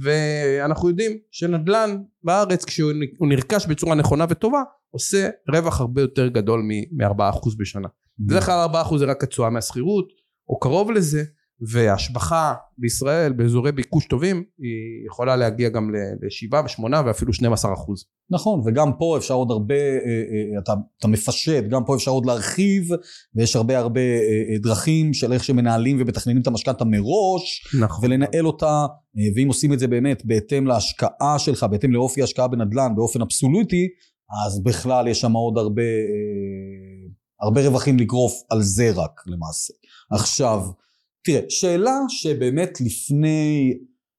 [SPEAKER 1] ואנחנו יודעים שנדל"ן בארץ כשהוא הוא נרכש בצורה נכונה וטובה עושה רווח הרבה יותר גדול מ-4% בשנה בדרך כלל 4% זה רק התשואה מהשכירות או קרוב לזה, והשבחה בישראל באזורי ביקוש טובים היא יכולה להגיע גם ל-7 ו-8 ואפילו 12 אחוז.
[SPEAKER 3] נכון, וגם פה אפשר עוד הרבה, אה, אה, אתה, אתה מפשט, גם פה אפשר עוד להרחיב, ויש הרבה הרבה אה, דרכים של איך שמנהלים ומתכננים את המשכנתה מראש,
[SPEAKER 1] נכון.
[SPEAKER 3] ולנהל אותה, ואם עושים את זה באמת בהתאם להשקעה שלך, בהתאם לאופי ההשקעה בנדל"ן באופן אבסולוטי, אז בכלל יש שם עוד הרבה, הרבה רווחים לגרוף על זה רק למעשה. עכשיו, תראה, שאלה שבאמת לפני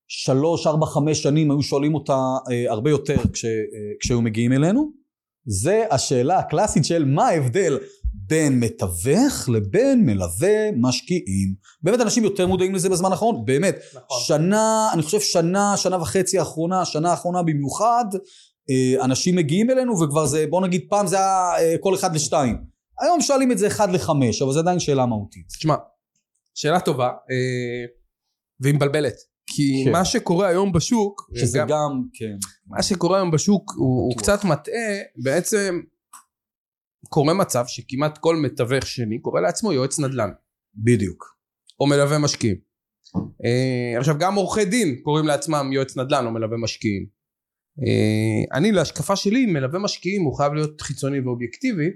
[SPEAKER 3] שלוש, ארבע, חמש שנים היו שואלים אותה אה, הרבה יותר כש, אה, כשהיו מגיעים אלינו, זה השאלה הקלאסית של מה ההבדל בין מתווך לבין מלווה משקיעים. באמת אנשים יותר מודעים לזה בזמן האחרון, באמת. נכון. שנה, אני חושב שנה, שנה וחצי האחרונה, שנה האחרונה במיוחד, אה, אנשים מגיעים אלינו וכבר זה, בוא נגיד פעם זה היה אה, כל אחד לשתיים. היום שואלים את זה אחד לחמש, אבל זה עדיין שאלה מהותית.
[SPEAKER 1] תשמע, שאלה טובה, אה, והיא מבלבלת. כי כן. מה שקורה היום בשוק,
[SPEAKER 3] שזה גם, גם כן.
[SPEAKER 1] מה שקורה היום בשוק הוא, הוא קצת מטעה, בעצם קורה מצב שכמעט כל מתווך שני קורא לעצמו יועץ נדל"ן.
[SPEAKER 3] בדיוק.
[SPEAKER 1] או מלווה משקיעים. אה, עכשיו גם עורכי דין קוראים לעצמם יועץ נדל"ן או מלווה משקיעים. אה, אני להשקפה שלי מלווה משקיעים הוא חייב להיות חיצוני ואובייקטיבי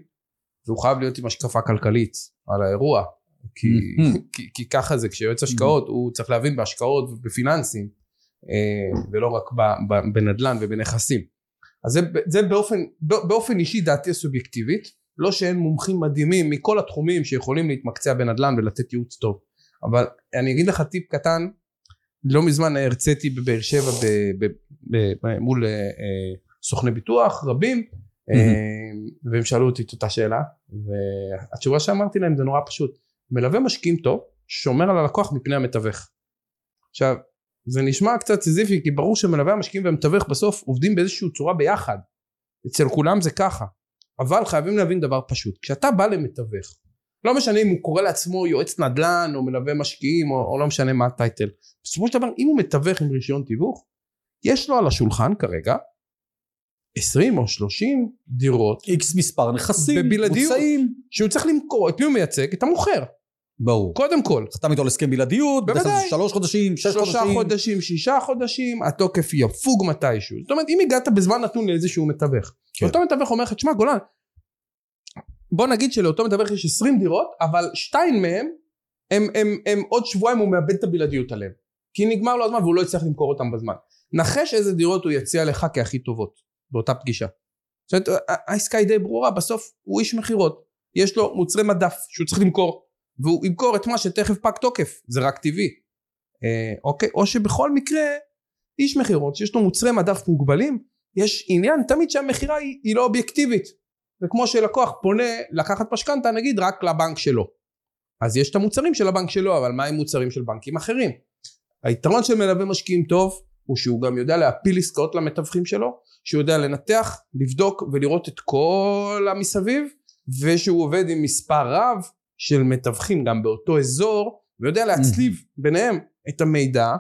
[SPEAKER 1] והוא חייב להיות עם השקפה כלכלית על האירוע כי, mm-hmm. [LAUGHS] כי, כי ככה זה כשיועץ השקעות mm-hmm. הוא צריך להבין בהשקעות ובפיננסים אה, ולא רק בנדל"ן ובנכסים אז זה, זה באופן, באופן אישי דעתי הסובייקטיבית לא שאין מומחים מדהימים מכל התחומים שיכולים להתמקצע בנדל"ן ולתת ייעוץ טוב אבל אני אגיד לך טיפ קטן לא מזמן הרציתי בבאר שבע ב, ב, ב, ב, מול אה, סוכני ביטוח רבים mm-hmm. והם שאלו אותי את אותה שאלה והתשובה שאמרתי להם זה נורא פשוט מלווה משקיעים טוב שומר על הלקוח מפני המתווך. עכשיו זה נשמע קצת סיזיפי כי ברור שמלווה המשקיעים והמתווך בסוף עובדים באיזושהי צורה ביחד אצל כולם זה ככה אבל חייבים להבין דבר פשוט כשאתה בא למתווך לא משנה אם הוא קורא לעצמו יועץ נדל"ן או מלווה משקיעים או, או לא משנה מה הטייטל בסופו של דבר אם הוא מתווך עם רישיון תיווך יש לו על השולחן כרגע 20 או 30 דירות
[SPEAKER 3] איקס מספר נכסים
[SPEAKER 1] בבלעדיות שהוא צריך למכור את מי הוא מייצג? את המוכר
[SPEAKER 3] ברור.
[SPEAKER 1] קודם כל.
[SPEAKER 3] חתם איתו על הסכם בלעדיות,
[SPEAKER 1] בוודאי.
[SPEAKER 3] שלוש חודשים, שש
[SPEAKER 1] חודשים. שלושה חודשים, שישה חודשים, התוקף יפוג מתישהו. זאת אומרת, אם הגעת בזמן נתון לאיזשהו מתווך, כן. אותו מתווך אומר לך, תשמע גולן, בוא נגיד שלאותו מתווך יש 20 דירות, אבל שתיים מהם, הם, הם, הם, הם עוד שבועיים הוא מאבד את הבלעדיות עליהם. כי נגמר לו הזמן והוא לא יצטרך למכור אותם בזמן. נחש איזה דירות הוא יציע לך כהכי טובות באותה פגישה. זאת אומרת, העסקה היא די ברורה, בסוף הוא איש מכירות. יש לו מוצרי מדף שהוא צריך למכור. והוא ימכור את מה שתכף פג תוקף זה רק טבעי אה, אוקיי או שבכל מקרה איש מכירות שיש לו מוצרי מדף מוגבלים יש עניין תמיד שהמכירה היא, היא לא אובייקטיבית זה כמו שלקוח פונה לקחת משכנתה נגיד רק לבנק שלו אז יש את המוצרים של הבנק שלו אבל מה עם מוצרים של בנקים אחרים היתרון של מלווה משקיעים טוב הוא שהוא גם יודע להפיל עסקאות למתווכים שלו שהוא יודע לנתח לבדוק ולראות את כל המסביב ושהוא עובד עם מספר רב של מתווכים גם באותו אזור ויודע להצליב mm-hmm. ביניהם את המידע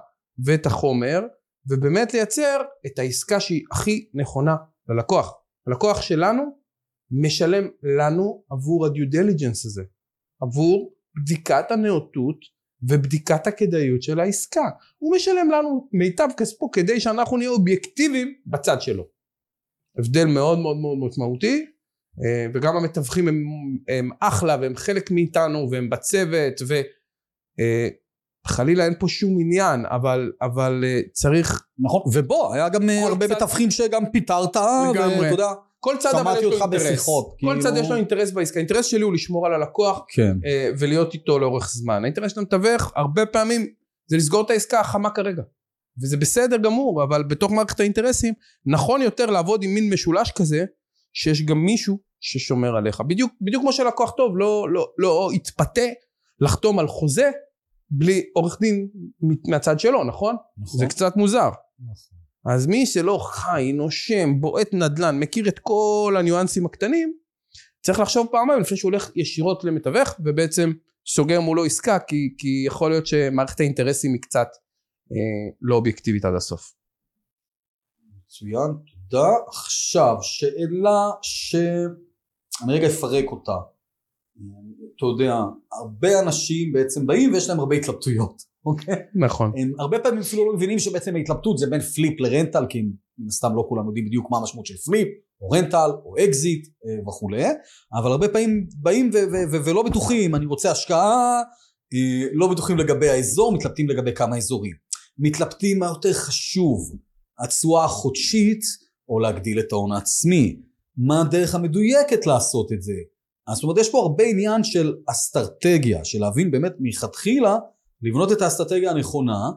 [SPEAKER 1] ואת החומר ובאמת לייצר את העסקה שהיא הכי נכונה ללקוח. הלקוח שלנו משלם לנו עבור הדיו דיליג'נס הזה, עבור בדיקת הנאותות ובדיקת הכדאיות של העסקה. הוא משלם לנו מיטב כספו כדי שאנחנו נהיה אובייקטיביים בצד שלו. הבדל מאוד מאוד מאוד משמעותי אה, וגם המתווכים הם, הם אחלה והם חלק מאיתנו והם בצוות וחלילה אה, אין פה שום עניין אבל אבל אה, צריך
[SPEAKER 3] נכון ובוא היה גם הרבה צד... מתווכים שגם פיטרת
[SPEAKER 1] ואתה
[SPEAKER 3] יודע
[SPEAKER 1] כל צד אבל יש לו אינטרס בשיחות, כל כאילו... צד יש לו אינטרס בעסקה האינטרס שלי הוא לשמור על הלקוח
[SPEAKER 3] כן.
[SPEAKER 1] ולהיות איתו לאורך זמן האינטרס של המתווך הרבה פעמים זה לסגור את העסקה החמה כרגע וזה בסדר גמור אבל בתוך מערכת האינטרסים נכון יותר לעבוד עם מין משולש כזה שיש גם מישהו ששומר עליך בדיוק בדיוק כמו שלקוח טוב לא לא לא יתפתה לחתום על חוזה בלי עורך דין מהצד שלו נכון? נכון. זה קצת מוזר נכון. אז מי שלא חי נושם בועט נדל"ן מכיר את כל הניואנסים הקטנים צריך לחשוב פעמיים לפני שהוא הולך ישירות למתווך ובעצם סוגר מולו עסקה כי, כי יכול להיות שמערכת האינטרסים היא קצת אה, לא אובייקטיבית עד הסוף.
[SPEAKER 3] מצוין תודה עכשיו שאלה ש... אני רגע אפרק אותה. אתה יודע, הרבה אנשים בעצם באים ויש להם הרבה התלבטויות, אוקיי?
[SPEAKER 1] נכון.
[SPEAKER 3] הם הרבה פעמים אפילו לא מבינים שבעצם ההתלבטות זה בין פליפ לרנטל, כי מן הסתם לא כולם יודעים בדיוק מה המשמעות של flip, או rental, או אקזיט אה, וכולי, אבל הרבה פעמים באים ולא בטוחים, אני רוצה השקעה, אה, לא בטוחים לגבי האזור, מתלבטים לגבי כמה אזורים. מתלבטים מה יותר חשוב, התשואה החודשית, או להגדיל את ההון העצמי. מה הדרך המדויקת לעשות את זה? זאת אומרת, יש פה הרבה עניין של אסטרטגיה, של להבין באמת מלכתחילה, לבנות את האסטרטגיה הנכונה,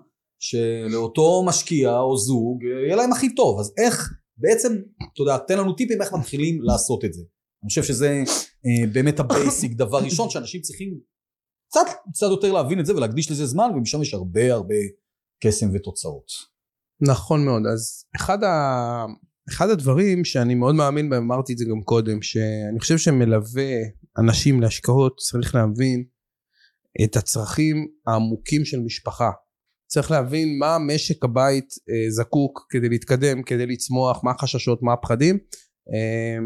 [SPEAKER 3] שלאותו משקיע או זוג אה, יהיה להם הכי טוב. אז איך, בעצם, אתה יודע, תן לנו טיפים איך מתחילים לעשות את זה. אני חושב שזה אה, באמת ה basic, דבר ראשון שאנשים צריכים קצת, קצת יותר להבין את זה ולהקדיש לזה זמן, ומשם יש הרבה הרבה קסם ותוצאות.
[SPEAKER 1] נכון מאוד. אז אחד, ה... אחד הדברים שאני מאוד מאמין בהם, אמרתי את זה גם קודם, שאני חושב שמלווה אנשים להשקעות, צריך להבין את הצרכים העמוקים של משפחה. צריך להבין מה משק הבית אה, זקוק כדי להתקדם, כדי לצמוח, מה החששות, מה הפחדים. אה,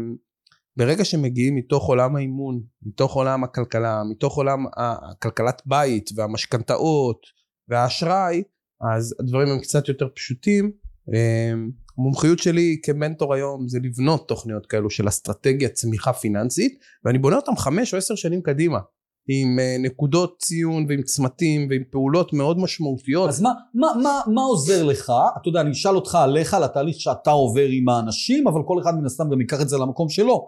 [SPEAKER 1] ברגע שמגיעים מתוך עולם האימון, מתוך עולם הכלכלה, מתוך עולם הכלכלת בית והמשכנתאות והאשראי, אז הדברים הם קצת יותר פשוטים. אמ, המומחיות שלי כמנטור היום זה לבנות תוכניות כאלו של אסטרטגיה צמיחה פיננסית, ואני בונה אותם חמש או עשר שנים קדימה. עם אה, נקודות ציון ועם צמתים ועם פעולות מאוד משמעותיות.
[SPEAKER 3] אז מה, מה, מה, מה עוזר לך? אתה יודע, אני אשאל אותך עליך, על התהליך שאתה עובר עם האנשים, אבל כל אחד מן הסתם גם ייקח את זה למקום שלו.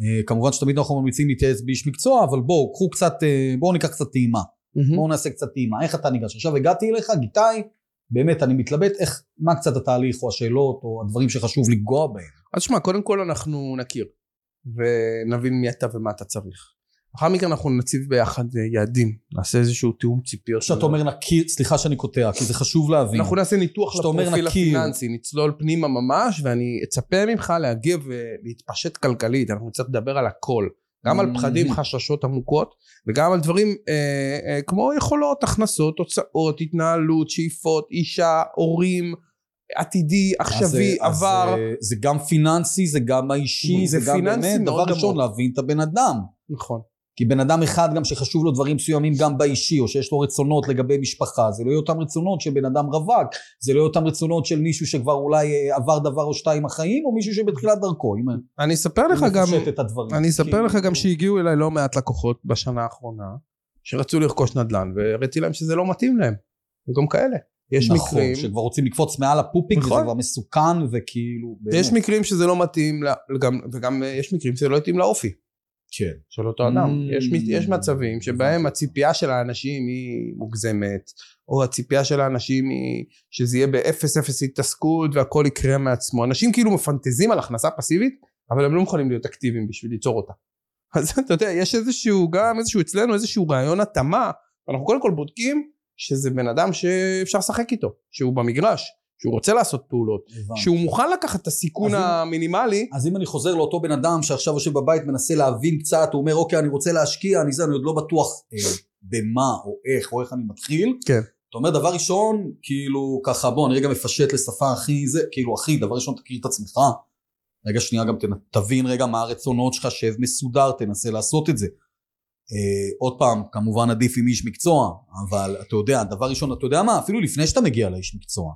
[SPEAKER 3] אה, כמובן שתמיד אנחנו ממליצים להתייעץ באיש מקצוע, אבל בואו, קחו קצת, אה, בואו ניקח קצת טעימה.
[SPEAKER 1] מהמם.
[SPEAKER 3] בואו נעשה קצת טעימה. איך אתה ניגש? עכשיו הגעתי אליך, גיטאי, באמת אני מתלבט, איך, מה קצת התהליך או השאלות או הדברים שחשוב לגוע בהם.
[SPEAKER 1] אז שמע, קודם כל אנחנו נכיר ונבין מי אתה ומה אתה צריך. לאחר מכן אנחנו נציב ביחד יעדים, נעשה איזשהו תיאום ציפיות.
[SPEAKER 3] כשאתה אומר נכיר, סליחה שאני קוטע, כי זה חשוב להבין.
[SPEAKER 1] אנחנו נעשה ניתוח לפרופיל. הפיננסי, נצלול פנימה ממש, ואני אצפה ממך להגיב ולהתפשט כלכלית, אנחנו נצטרך לדבר על הכל. גם על. פחדים, חששות עמוקות, וגם על דברים אה, אה, כמו יכולות, הכנסות, הוצאות, התנהלות, שאיפות, אישה, הורים, עתידי, עכשווי,
[SPEAKER 3] זה- אז
[SPEAKER 1] עבר.
[SPEAKER 3] זה- זה גם פיננסי, זה גם האישי,
[SPEAKER 1] זה
[SPEAKER 3] זה גם באמת, דבר ראשון. להבין את הבן אדם.
[SPEAKER 1] נכון.
[SPEAKER 3] כי בן אדם אחד גם שחשוב לו דברים מסוימים גם באישי, או שיש לו רצונות לגבי משפחה, זה לא יהיה אותם רצונות של בן אדם רווק, זה לא יהיה אותם רצונות של מישהו שכבר אולי אה, עבר דבר או שתיים החיים, או מישהו שבתחילת דרכו, אם
[SPEAKER 1] אני אספר לך גם. אני אספר
[SPEAKER 3] כאילו,
[SPEAKER 1] לך גם שהגיעו אליי לא מעט לקוחות בשנה האחרונה, שרצו לרכוש נדל"ן, והראיתי להם שזה לא מתאים להם. וגם כאלה. יש
[SPEAKER 3] נכון,
[SPEAKER 1] מקרים,
[SPEAKER 3] שכבר רוצים לקפוץ מעל הפופיק, וזה
[SPEAKER 1] נכון.
[SPEAKER 3] כבר מסוכן, וכאילו, באמת.
[SPEAKER 1] יש מקרים שזה לא מתאים, גם- וגם אה, יש מקרים שזה לא מתאים לאופי
[SPEAKER 3] כן.
[SPEAKER 1] של אותו אדם.
[SPEAKER 3] Mm.
[SPEAKER 1] יש יש מצבים שבהם הציפייה של האנשים היא מוגזמת, או הציפייה של האנשים היא שזה יהיה באפס אפס התעסקות והכל יקרה מעצמו. אנשים כאילו מפנטזים על הכנסה פסיבית, אבל הם לא מוכנים להיות אקטיביים בשביל ליצור אותה. [LAUGHS] אז אתה יודע, יש איזשהו, גם איזשהו אצלנו איזשהו רעיון התאמה, אנחנו קודם כל בודקים שזה בן אדם שאפשר לשחק איתו, שהוא במגרש, שהוא רוצה לעשות פעולות,
[SPEAKER 3] הבנתי.
[SPEAKER 1] שהוא מוכן לקחת את הסיכון
[SPEAKER 3] אז אם-
[SPEAKER 1] המינימלי,
[SPEAKER 3] אז אם אני חוזר לאותו בן אדם שעכשיו יושב בבית מנסה להבין קצת, הוא אומר אוקיי אני רוצה להשקיע, אני זה, אני עוד לא בטוח אה, במה או איך או איך אני מתחיל.
[SPEAKER 1] כן.
[SPEAKER 3] אתה אומר דבר ראשון, כאילו ככה בוא אני רגע מפשט לשפה הכי זה, כאילו אחי דבר ראשון תכיר את עצמך. רגע שנייה גם תבין רגע מה הרצונות שלך, שב מסודר, תנסה לעשות את זה. אה, עוד פעם, כמובן עדיף עם איש מקצוע, אבל אתה יודע, דבר ראשון, אתה יודע מה, אפילו לפני שאתה מגיע לאיש מקצוע,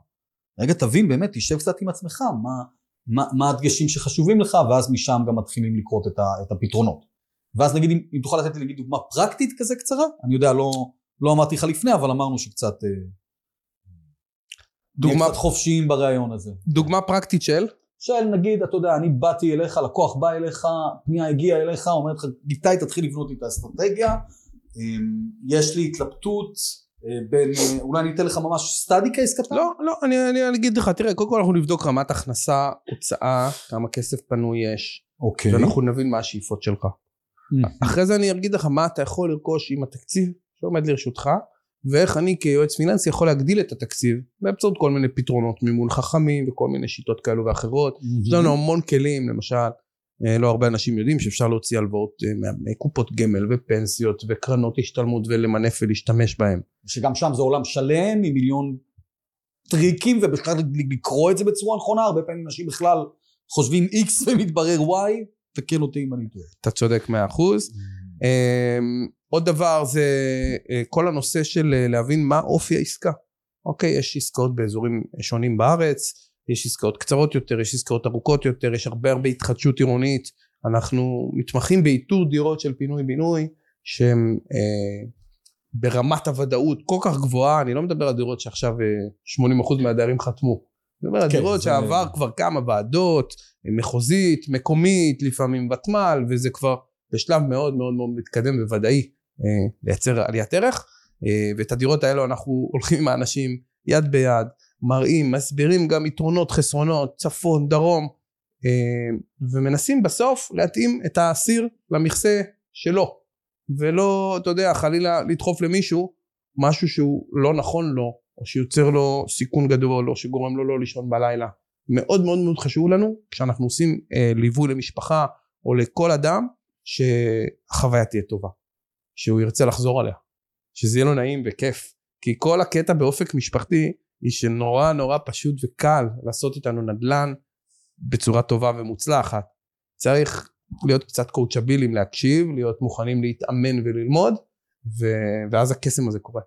[SPEAKER 3] רגע תבין באמת, תשב קצת עם עצמך, מה, מה, מה הדגשים שחשובים לך, ואז משם גם מתחילים לקרות את, ה, את הפתרונות. ואז נגיד, אם, אם תוכל לתת לי נגיד דוגמה פרקטית כזה קצרה, אני יודע, לא, לא אמרתי לך לפני, אבל אמרנו שקצת... אה,
[SPEAKER 1] דוגמה,
[SPEAKER 3] קצת חופשיים ברעיון הזה.
[SPEAKER 1] דוגמה פרקטית של,
[SPEAKER 3] של נגיד, אתה יודע, אני באתי אליך, לקוח בא אליך, פנייה הגיעה אליך, אומרת לך, גיטאי תתחיל לבנות לי את האסטרטגיה, אמ, יש לי התלבטות בין, אה, אולי אני אתן לך ממש סטאדי קייס קטן?
[SPEAKER 1] לא, לא, אני, אני, אני אגיד לך, תראה, קודם כל אנחנו נבדוק רמת הכנסה, הוצאה, כמה כסף פנוי יש,
[SPEAKER 3] אוקיי.
[SPEAKER 1] ואנחנו נבין מה השאיפות שלך. אחרי זה אני אגיד לך מה אתה יכול לרכוש עם התקציב שעומד לרשותך, ואיך אני כיועץ פיננסי יכול להגדיל את התקציב באמצעות כל מיני פתרונות מימון חכמים וכל מיני שיטות כאלו ואחרות. יש לנו המון כלים, למשל, אה, לא הרבה אנשים יודעים שאפשר להוציא הלוואות אה, מקופות גמל ופנסיות וקרנות השתלמות ולמנף ולהשתמש בהם.
[SPEAKER 3] שגם שם זה עולם שלם עם מיליון טריקים, ובכלל לקרוא את זה בצורה נכונה, הרבה פעמים אנשים בכלל חושבים X [LAUGHS] ומתברר Y, תקן אותי אם אני טועה.
[SPEAKER 1] אתה צודק מאה אחוז. אמ, עוד דבר זה אה, כל הנושא של אה, להבין מה אופי העסקה. אוקיי, יש עסקאות באזורים שונים בארץ, יש עסקאות קצרות יותר, יש עסקאות ארוכות יותר, יש הרבה הרבה התחדשות עירונית. אנחנו מתמחים באיתור דירות של פינוי בינוי שהן אה, ברמת הוודאות כל כך גבוהה, אני לא מדבר על דירות שעכשיו אה, 80% מהדיירים חתמו. אני מדבר על
[SPEAKER 3] כן,
[SPEAKER 1] דירות
[SPEAKER 3] זה-
[SPEAKER 1] שעבר כבר כמה ועדות, מחוזית, מקומית, לפעמים ותמ"ל, וזה כבר בשלב מאוד מאוד מאוד מתקדם וודאי אה, לייצר עליית ערך. אה, ואת הדירות האלו אנחנו הולכים עם האנשים יד ביד, מראים, מסבירים גם יתרונות, חסרונות, צפון, דרום, אה, ומנסים בסוף להתאים את האסיר למכסה שלו, ולא, אתה יודע, חלילה לדחוף למישהו משהו שהוא לא נכון לו, או שיוצר לו סיכון גדול, או שגורם לו לא לישון בלילה. מאוד מאוד מאוד חשוב לנו, כשאנחנו עושים אה, ליווי למשפחה, או לכל אדם, שהחוויה תהיה טובה. שהוא ירצה לחזור עליה. שזה יהיה לו נעים וכיף. כי כל הקטע באופק משפחתי, היא שנורא נורא פשוט וקל לעשות איתנו נדל"ן בצורה טובה ומוצלחת. צריך להיות קצת קואוצ'בילים להקשיב, להיות מוכנים להתאמן וללמוד, ו... ואז הקסם הזה קורה.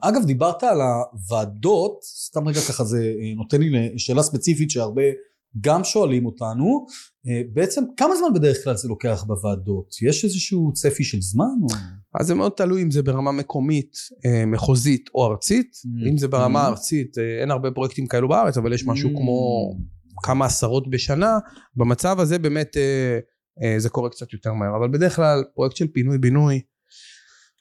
[SPEAKER 3] אגב, דיברת על הוועדות, סתם רגע ככה זה אה, נותן לי שאלה ספציפית שהרבה גם שואלים אותנו, אה, בעצם כמה זמן בדרך כלל זה לוקח בוועדות? יש איזשהו צפי של זמן? או...
[SPEAKER 1] אז זה מאוד תלוי אם זה ברמה מקומית, אה, מחוזית או ארצית.
[SPEAKER 3] Mm.
[SPEAKER 1] אם זה ברמה
[SPEAKER 3] Mm.
[SPEAKER 1] הארצית, אה, אין הרבה פרויקטים כאלו בארץ, אבל יש משהו
[SPEAKER 3] Mm.
[SPEAKER 1] כמו כמה עשרות בשנה. במצב הזה באמת זה קורה קצת יותר מהר. אבל בדרך כלל פרויקט של פינוי-בינוי,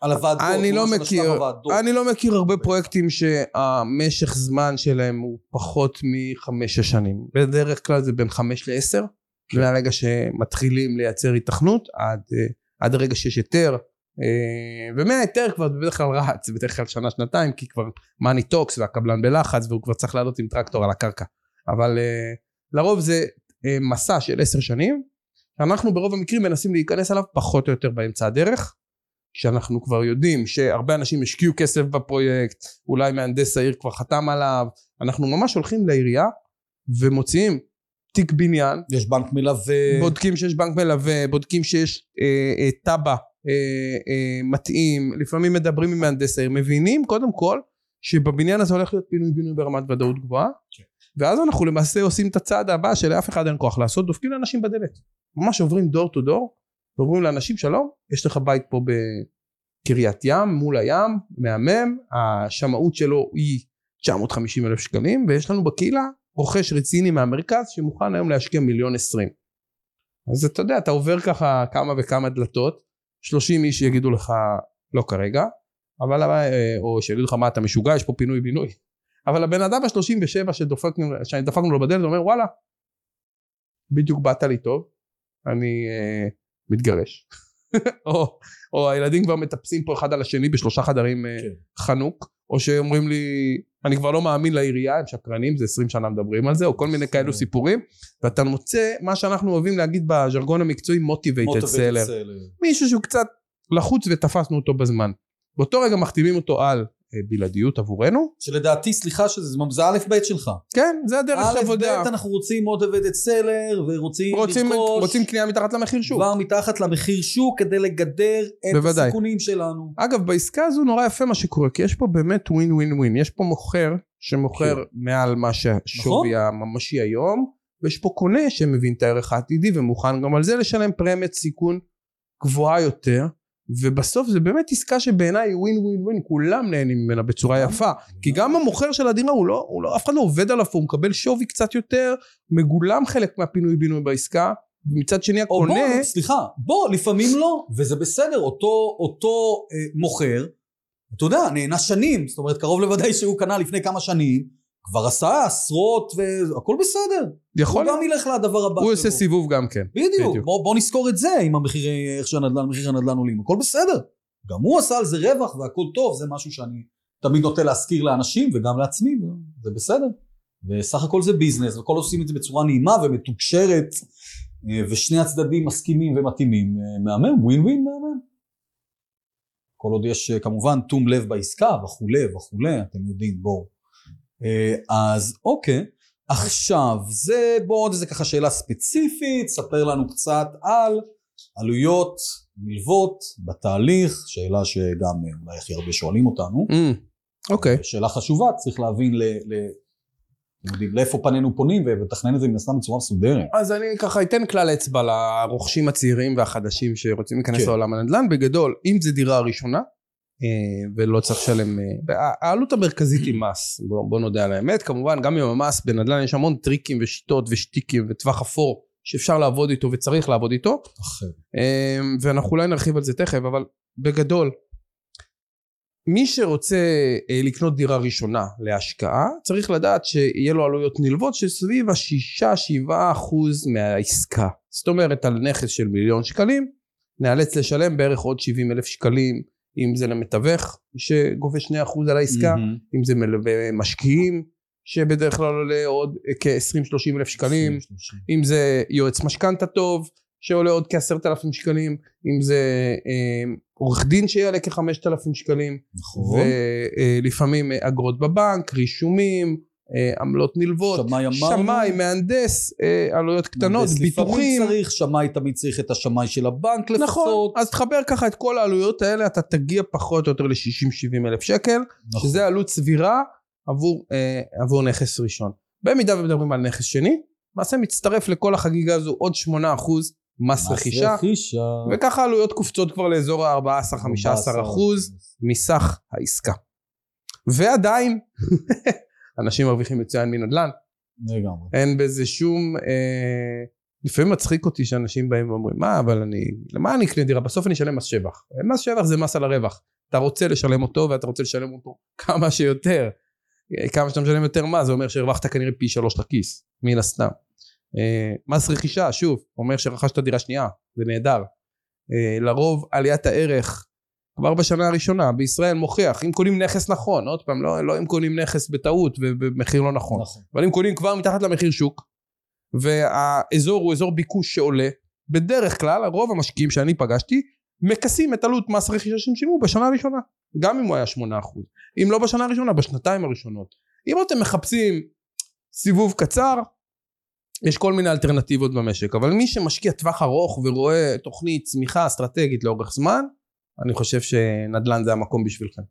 [SPEAKER 3] על הוועדות.
[SPEAKER 1] אני לא מכיר. אני לא מכיר הרבה פרויקטים שהמשך זמן שלהם הוא פחות מחמש-שש שנים. בדרך כלל זה בין חמש לעשר, מהרגע שמתחילים לייצר התכנות עד, אה, עד הרגע שיש היתר. אה, ומההיתר כבר בדרך כלל רץ, בדרך כלל שנה-שנתיים, כי כבר money talks והקבלן בלחץ והוא כבר צריך לעלות עם טרקטור על הקרקע. אבל אה, לרוב זה מסע של עשר שנים, אנחנו ברוב המקרים מנסים להיכנס אליו פחות או יותר באמצע הדרך. כשאנחנו כבר יודעים שהרבה אנשים השקיעו כסף בפרויקט, אולי מהנדס העיר כבר חתם עליו, אנחנו ממש הולכים לעירייה ומוציאים תיק בניין,
[SPEAKER 3] יש בנק מלווה.
[SPEAKER 1] בודקים שיש בנק מלווה, בודקים שיש אה, אה, תב"ע אה, אה, מתאים, לפעמים מדברים עם מהנדס העיר, מבינים קודם כל שבבניין הזה הולך להיות פינוי בינוי ברמת ודאות גבוהה,
[SPEAKER 3] כן.
[SPEAKER 1] ואז אנחנו למעשה עושים את הצעד הבא שלאף אחד אין כוח לעשות, דופקים לאנשים בדלת. ממש עוברים דור טו דור, ואומרים לאנשים שלום, יש לך בית פה בקריית ים, מול הים, מהמם, השמאות שלו היא 950 אלף שקלים, ויש לנו בקהילה רוכש רציני מהמרכז שמוכן היום להשקיע מיליון עשרים. אז אתה יודע, אתה עובר ככה כמה וכמה דלתות, 30 איש יגידו לך לא כרגע, אבל אה, או שיגידו לך מה אתה משוגע, יש פה פינוי בינוי. אבל הבן אדם ה-37 שדפקנו, שדפקנו לו בדלת אומר וואלה, בדיוק באת לי טוב, אני אה, מתגרש. [LAUGHS] או, או הילדים כבר מטפסים פה אחד על השני בשלושה חדרים אה,
[SPEAKER 3] כן.
[SPEAKER 1] חנוק, או שאומרים לי, אני כבר לא מאמין לעירייה, הם שקרנים, זה 20 שנה מדברים על זה, או כל מיני כאלו
[SPEAKER 3] כן.
[SPEAKER 1] סיפורים, ואתה מוצא מה שאנחנו אוהבים להגיד בז'רגון המקצועי motivated seller.
[SPEAKER 3] seller.
[SPEAKER 1] מישהו שהוא קצת לחוץ ותפסנו אותו בזמן. באותו רגע מחתימים אותו על בלעדיות עבורנו,
[SPEAKER 3] שלדעתי, סליחה שזה זה א' ב' שלך.
[SPEAKER 1] כן, זה הדרך
[SPEAKER 3] א'
[SPEAKER 1] עבודה.
[SPEAKER 3] ב' אנחנו רוצים motivated seller ורוצים
[SPEAKER 1] רוצים,
[SPEAKER 3] לרכוש
[SPEAKER 1] רוצים קנייה מתחת למחיר שוק.
[SPEAKER 3] כבר מתחת למחיר שוק כדי לגדר את
[SPEAKER 1] בוודאי.
[SPEAKER 3] הסיכונים שלנו.
[SPEAKER 1] אגב, בעסקה הזו נורא יפה מה שקורה, כי יש פה באמת ווין ווין ווין. יש פה מוכר שמוכר
[SPEAKER 3] כן.
[SPEAKER 1] מעל מה
[SPEAKER 3] נכון.
[SPEAKER 1] שהשווי הממשי היום, ויש פה קונה שמבין את הערך העתידי ומוכן גם על זה לשלם פרמיית סיכון גבוהה יותר, ובסוף זה באמת עסקה שבעיניי היא ווין ווין ווין, כולם נהנים ממנה בצורה יפה. כי גם המוכר של הדירה הוא לא, הוא לא, אף אחד לא עובד עליו, הוא מקבל שווי קצת יותר, מגולם חלק מהפינוי בינוי בעסקה, ומצד שני
[SPEAKER 3] או
[SPEAKER 1] הקונה,
[SPEAKER 3] בוא, סליחה, בוא, לפעמים לא, וזה בסדר, אותו, אותו אה, מוכר, אתה יודע, נהנה שנים, זאת אומרת, קרוב לוודאי שהוא קנה לפני כמה שנים, כבר עשה עשרות והכל בסדר.
[SPEAKER 1] יכול
[SPEAKER 3] הוא גם ילך לדבר הבא
[SPEAKER 1] הוא עושה. סיבוב גם כן.
[SPEAKER 3] בדיוק. בוא, בוא נזכור את זה עם המחירי, איך שהנדל"ן, מחיר הנדל"ן עולים, הכל בסדר. גם הוא עשה על זה רווח והכל טוב, זה משהו שאני תמיד נוטה להזכיר לאנשים וגם לעצמי, זה בסדר. וסך הכל זה ביזנס, וכל עושים את זה בצורה נעימה ומתוקשרת, אה, ושני הצדדים מסכימים ומתאימים. אה, מהמם, ווין ווין מהמם. כל עוד יש אה, כמובן תום לב בעסקה וכולי וכולי, אתם יודעים, בואו. אה, אז אוקיי, עכשיו, זה בואו עוד איזה ככה שאלה ספציפית, ספר לנו קצת על עלויות נלוות בתהליך, שאלה שגם אה, אולי הכי הרבה שואלים אותנו.
[SPEAKER 1] Mm, אוקיי.
[SPEAKER 3] שאלה חשובה, צריך להבין ל... ל... יודעים, לאיפה פנינו פונים ולתכנן את זה מן הסתם בצורה מסודרת.
[SPEAKER 1] אז אני ככה אתן כלל אצבע לרוכשים הצעירים והחדשים שרוצים להיכנס
[SPEAKER 3] כן.
[SPEAKER 1] לעולם הנדל"ן. בגדול, אם זה דירה ראשונה, ולא צריך לשלם... אה, העלות המרכזית היא מס, בוא, בוא נודה על האמת. כמובן, גם עם המס בנדל"ן יש המון טריקים ושיטות ושטיקים וטווח אפור שאפשר לעבוד איתו וצריך לעבוד איתו. אה, ואנחנו אולי נרחיב על זה תכף, אבל בגדול, מי שרוצה אה, לקנות דירה ראשונה להשקעה, צריך לדעת שיהיה לו עלויות נלוות שסביב השישה-שבעה אחוז מהעסקה. זאת אומרת, על נכס של מיליון שקלים, נאלץ לשלם בערך עוד 70 אלף שקלים, אם זה למתווך שגובה 2 אחוז על העסקה,
[SPEAKER 3] מהמם.
[SPEAKER 1] אם זה מלווה משקיעים, שבדרך כלל עולה עוד כ-20-30 אלף שקלים, אם זה יועץ משכנתה טוב, שעולה עוד כעשרת אלפים שקלים, אם זה אה, עורך דין שיעלה כחמשת אלפים שקלים,
[SPEAKER 3] נכון.
[SPEAKER 1] ולפעמים אה, אגרות בבנק, רישומים, אה, עמלות נלוות,
[SPEAKER 3] שמאי.
[SPEAKER 1] שמאי, מהנדס, אה, עלויות קטנות,
[SPEAKER 3] מהנדס
[SPEAKER 1] ביטוחים.
[SPEAKER 3] לפעמים צריך, שמאי תמיד צריך את השמאי של הבנק לפחות.
[SPEAKER 1] נכון, אז תחבר ככה את כל העלויות האלה, אתה תגיע פחות או יותר ל-60-70 אלף שקל,
[SPEAKER 3] נכון.
[SPEAKER 1] שזה עלות סבירה עבור, אה, עבור נכס ראשון. במידה ומדברים על נכס שני, למעשה מצטרף לכל החגיגה הזו עוד 8% מס רכישה,
[SPEAKER 3] רכישה.
[SPEAKER 1] וככה העלויות קופצות כבר לאזור ה-14-15 אחוז מסך העסקה. ועדיין, [LAUGHS] אנשים מרוויחים מצוין מנדל"ן,
[SPEAKER 3] לגמרי.
[SPEAKER 1] אין בזה שום... אה, לפעמים מצחיק אותי שאנשים באים ואומרים, מה, אבל אני... למה אני אקנה דירה? בסוף אני אשלם מס שבח. מס שבח זה מס על הרווח. אתה רוצה לשלם אותו ואתה רוצה לשלם אותו כמה שיותר. אה, כמה שאתה משלם יותר מס, זה אומר שהרווחת כנראה פי שלוש לכיס, מן הסתם. אה, מס רכישה, שוב, אומר שרכשת דירה שנייה, זה נהדר. אה, לרוב עליית הערך כבר בשנה הראשונה בישראל מוכיח, אם קונים נכס נכון, עוד פעם, לא, לא אם קונים נכס בטעות ובמחיר לא נכון.
[SPEAKER 3] נכון.
[SPEAKER 1] אבל אם קונים כבר מתחת למחיר שוק, והאזור הוא אזור ביקוש שעולה, בדרך כלל רוב המשקיעים שאני פגשתי, מכסים את עלות מס רכישה שהם שילמו בשנה הראשונה, גם אם הוא היה 8%. אם לא בשנה הראשונה, בשנתיים הראשונות. אם אתם מחפשים סיבוב קצר, יש כל מיני אלטרנטיבות במשק, אבל מי שמשקיע טווח ארוך ורואה תוכנית צמיחה אסטרטגית לאורך זמן, אני חושב שנדל"ן זה המקום בשבילכם.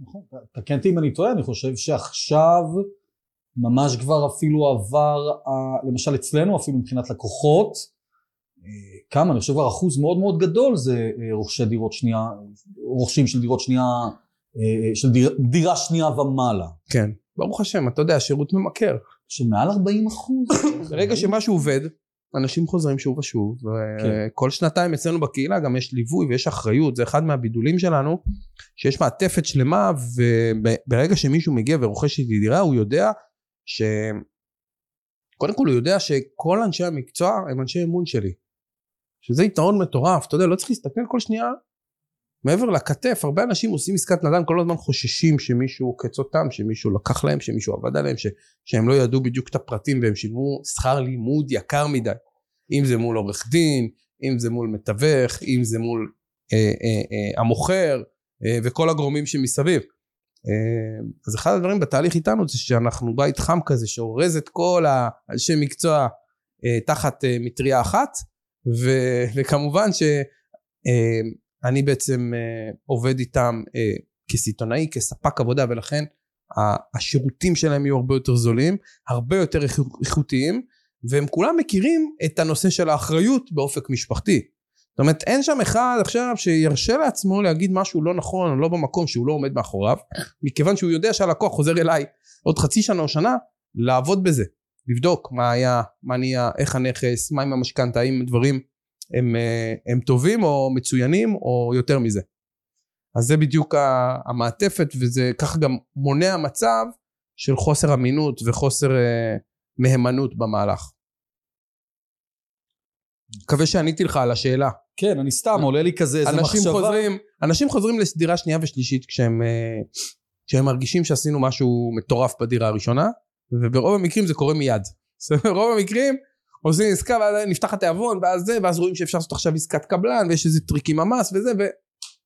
[SPEAKER 3] נכון. תקן אותי אם אני טועה, אני חושב שעכשיו ממש כבר אפילו עבר, למשל אצלנו אפילו מבחינת לקוחות, אה, כמה, אני חושב כבר אחוז מאוד מאוד גדול זה אה, רוכשי דירות שנייה, רוכשים של דירות שנייה, אה, של דיר, דירה שנייה ומעלה.
[SPEAKER 1] כן. ברוך השם, אתה יודע, שירות ממכר.
[SPEAKER 3] שמעל 40 אחוז.
[SPEAKER 1] ברגע שמשהו עובד, אנשים חוזרים שוב ושוב,
[SPEAKER 3] כן.
[SPEAKER 1] שנתיים אצלנו בקהילה גם יש ליווי ויש אחריות, זה אחד מהבידולים שלנו, שיש מעטפת שלמה, וברגע שמישהו מגיע ורוכש איתי דירה, הוא יודע ש... קודם כל הוא יודע שכל אנשי המקצוע הם אנשי אמון שלי. שזה יתרון מטורף, אתה יודע, לא צריך להסתכל כל שנייה מעבר לכתף, הרבה אנשים עושים עסקת נדל"ן כל הזמן חוששים שמישהו עוקץ אותם, שמישהו לקח להם, שמישהו עבד עליהם, ש, שהם לא ידעו בדיוק את הפרטים והם שילמו שכר לימוד יקר מדי. אם זה מול עורך דין, אם זה מול מתווך, אם זה מול אה, אה, אה, המוכר אה, וכל הגורמים שמסביב. אה, אז אחד הדברים בתהליך איתנו זה שאנחנו בית חם כזה שאורז את כל האנשי מקצוע אה, תחת אה, מטריה אחת, ו, וכמובן ש... אה, אני בעצם אה, עובד איתם אה, כסיטונאי, כספק עבודה, ולכן השירותים שלהם יהיו הרבה יותר זולים, הרבה יותר איכו- איכותיים, והם כולם מכירים את הנושא של האחריות באופק משפחתי. זאת אומרת, אין שם אחד עכשיו שירשה לעצמו להגיד משהו לא נכון או לא במקום שהוא לא עומד מאחוריו, מכיוון שהוא יודע שהלקוח חוזר אליי עוד חצי שנה או שנה לעבוד בזה, לבדוק מה היה, מה נהיה, איך הנכס, מה עם המשכנתה, האם דברים הם, אה, הם טובים או מצוינים או יותר מזה. אז זה בדיוק המעטפת וזה ככה גם מונע מצב של חוסר אמינות וחוסר אה, מהימנות במהלך. מקווה שעניתי לך על השאלה.
[SPEAKER 3] כן, אני סתם, עולה לי כזה איזה
[SPEAKER 1] אנשים
[SPEAKER 3] מחשבה.
[SPEAKER 1] חוזרים, אנשים חוזרים לדירה שנייה ושלישית כשהם, אה, כשהם מרגישים שעשינו משהו מטורף בדירה הראשונה, וברוב המקרים זה קורה מיד. [LAUGHS] ברוב המקרים עושים עסקה ואז נפתח התיאבון ואז זה, ואז רואים שאפשר לעשות עכשיו עסקת קבלן ויש איזה טריק עם המס וזה,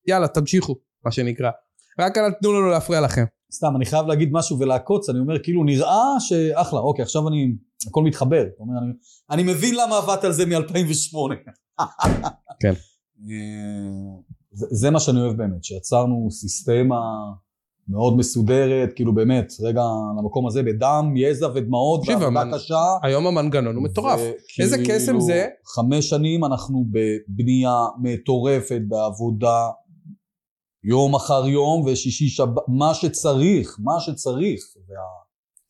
[SPEAKER 1] ויאללה תמשיכו, מה שנקרא. רק אל תתנו לנו להפריע לכם.
[SPEAKER 3] סתם, אני חייב להגיד משהו ולעקוץ, אני אומר, כאילו, נראה שאחלה, אוקיי, עכשיו אני, הכל מתחבר. אומר, אני, אני מבין למה עבדת על זה מ-2008.
[SPEAKER 1] כן.
[SPEAKER 3] אה, זה, זה מה שאני אוהב באמת, שיצרנו סיסטמה מאוד מסודרת, כאילו באמת, רגע, למקום הזה בדם, יזע ודמעות, ועבודה
[SPEAKER 1] המנ-
[SPEAKER 3] קשה.
[SPEAKER 1] היום המנגנון הוא מטורף. איזה
[SPEAKER 3] וכאילו,
[SPEAKER 1] קסם זה?
[SPEAKER 3] חמש שנים אנחנו בבנייה מטורפת, בעבודה, יום אחר יום ושישי שבת, מה שצריך, מה שצריך.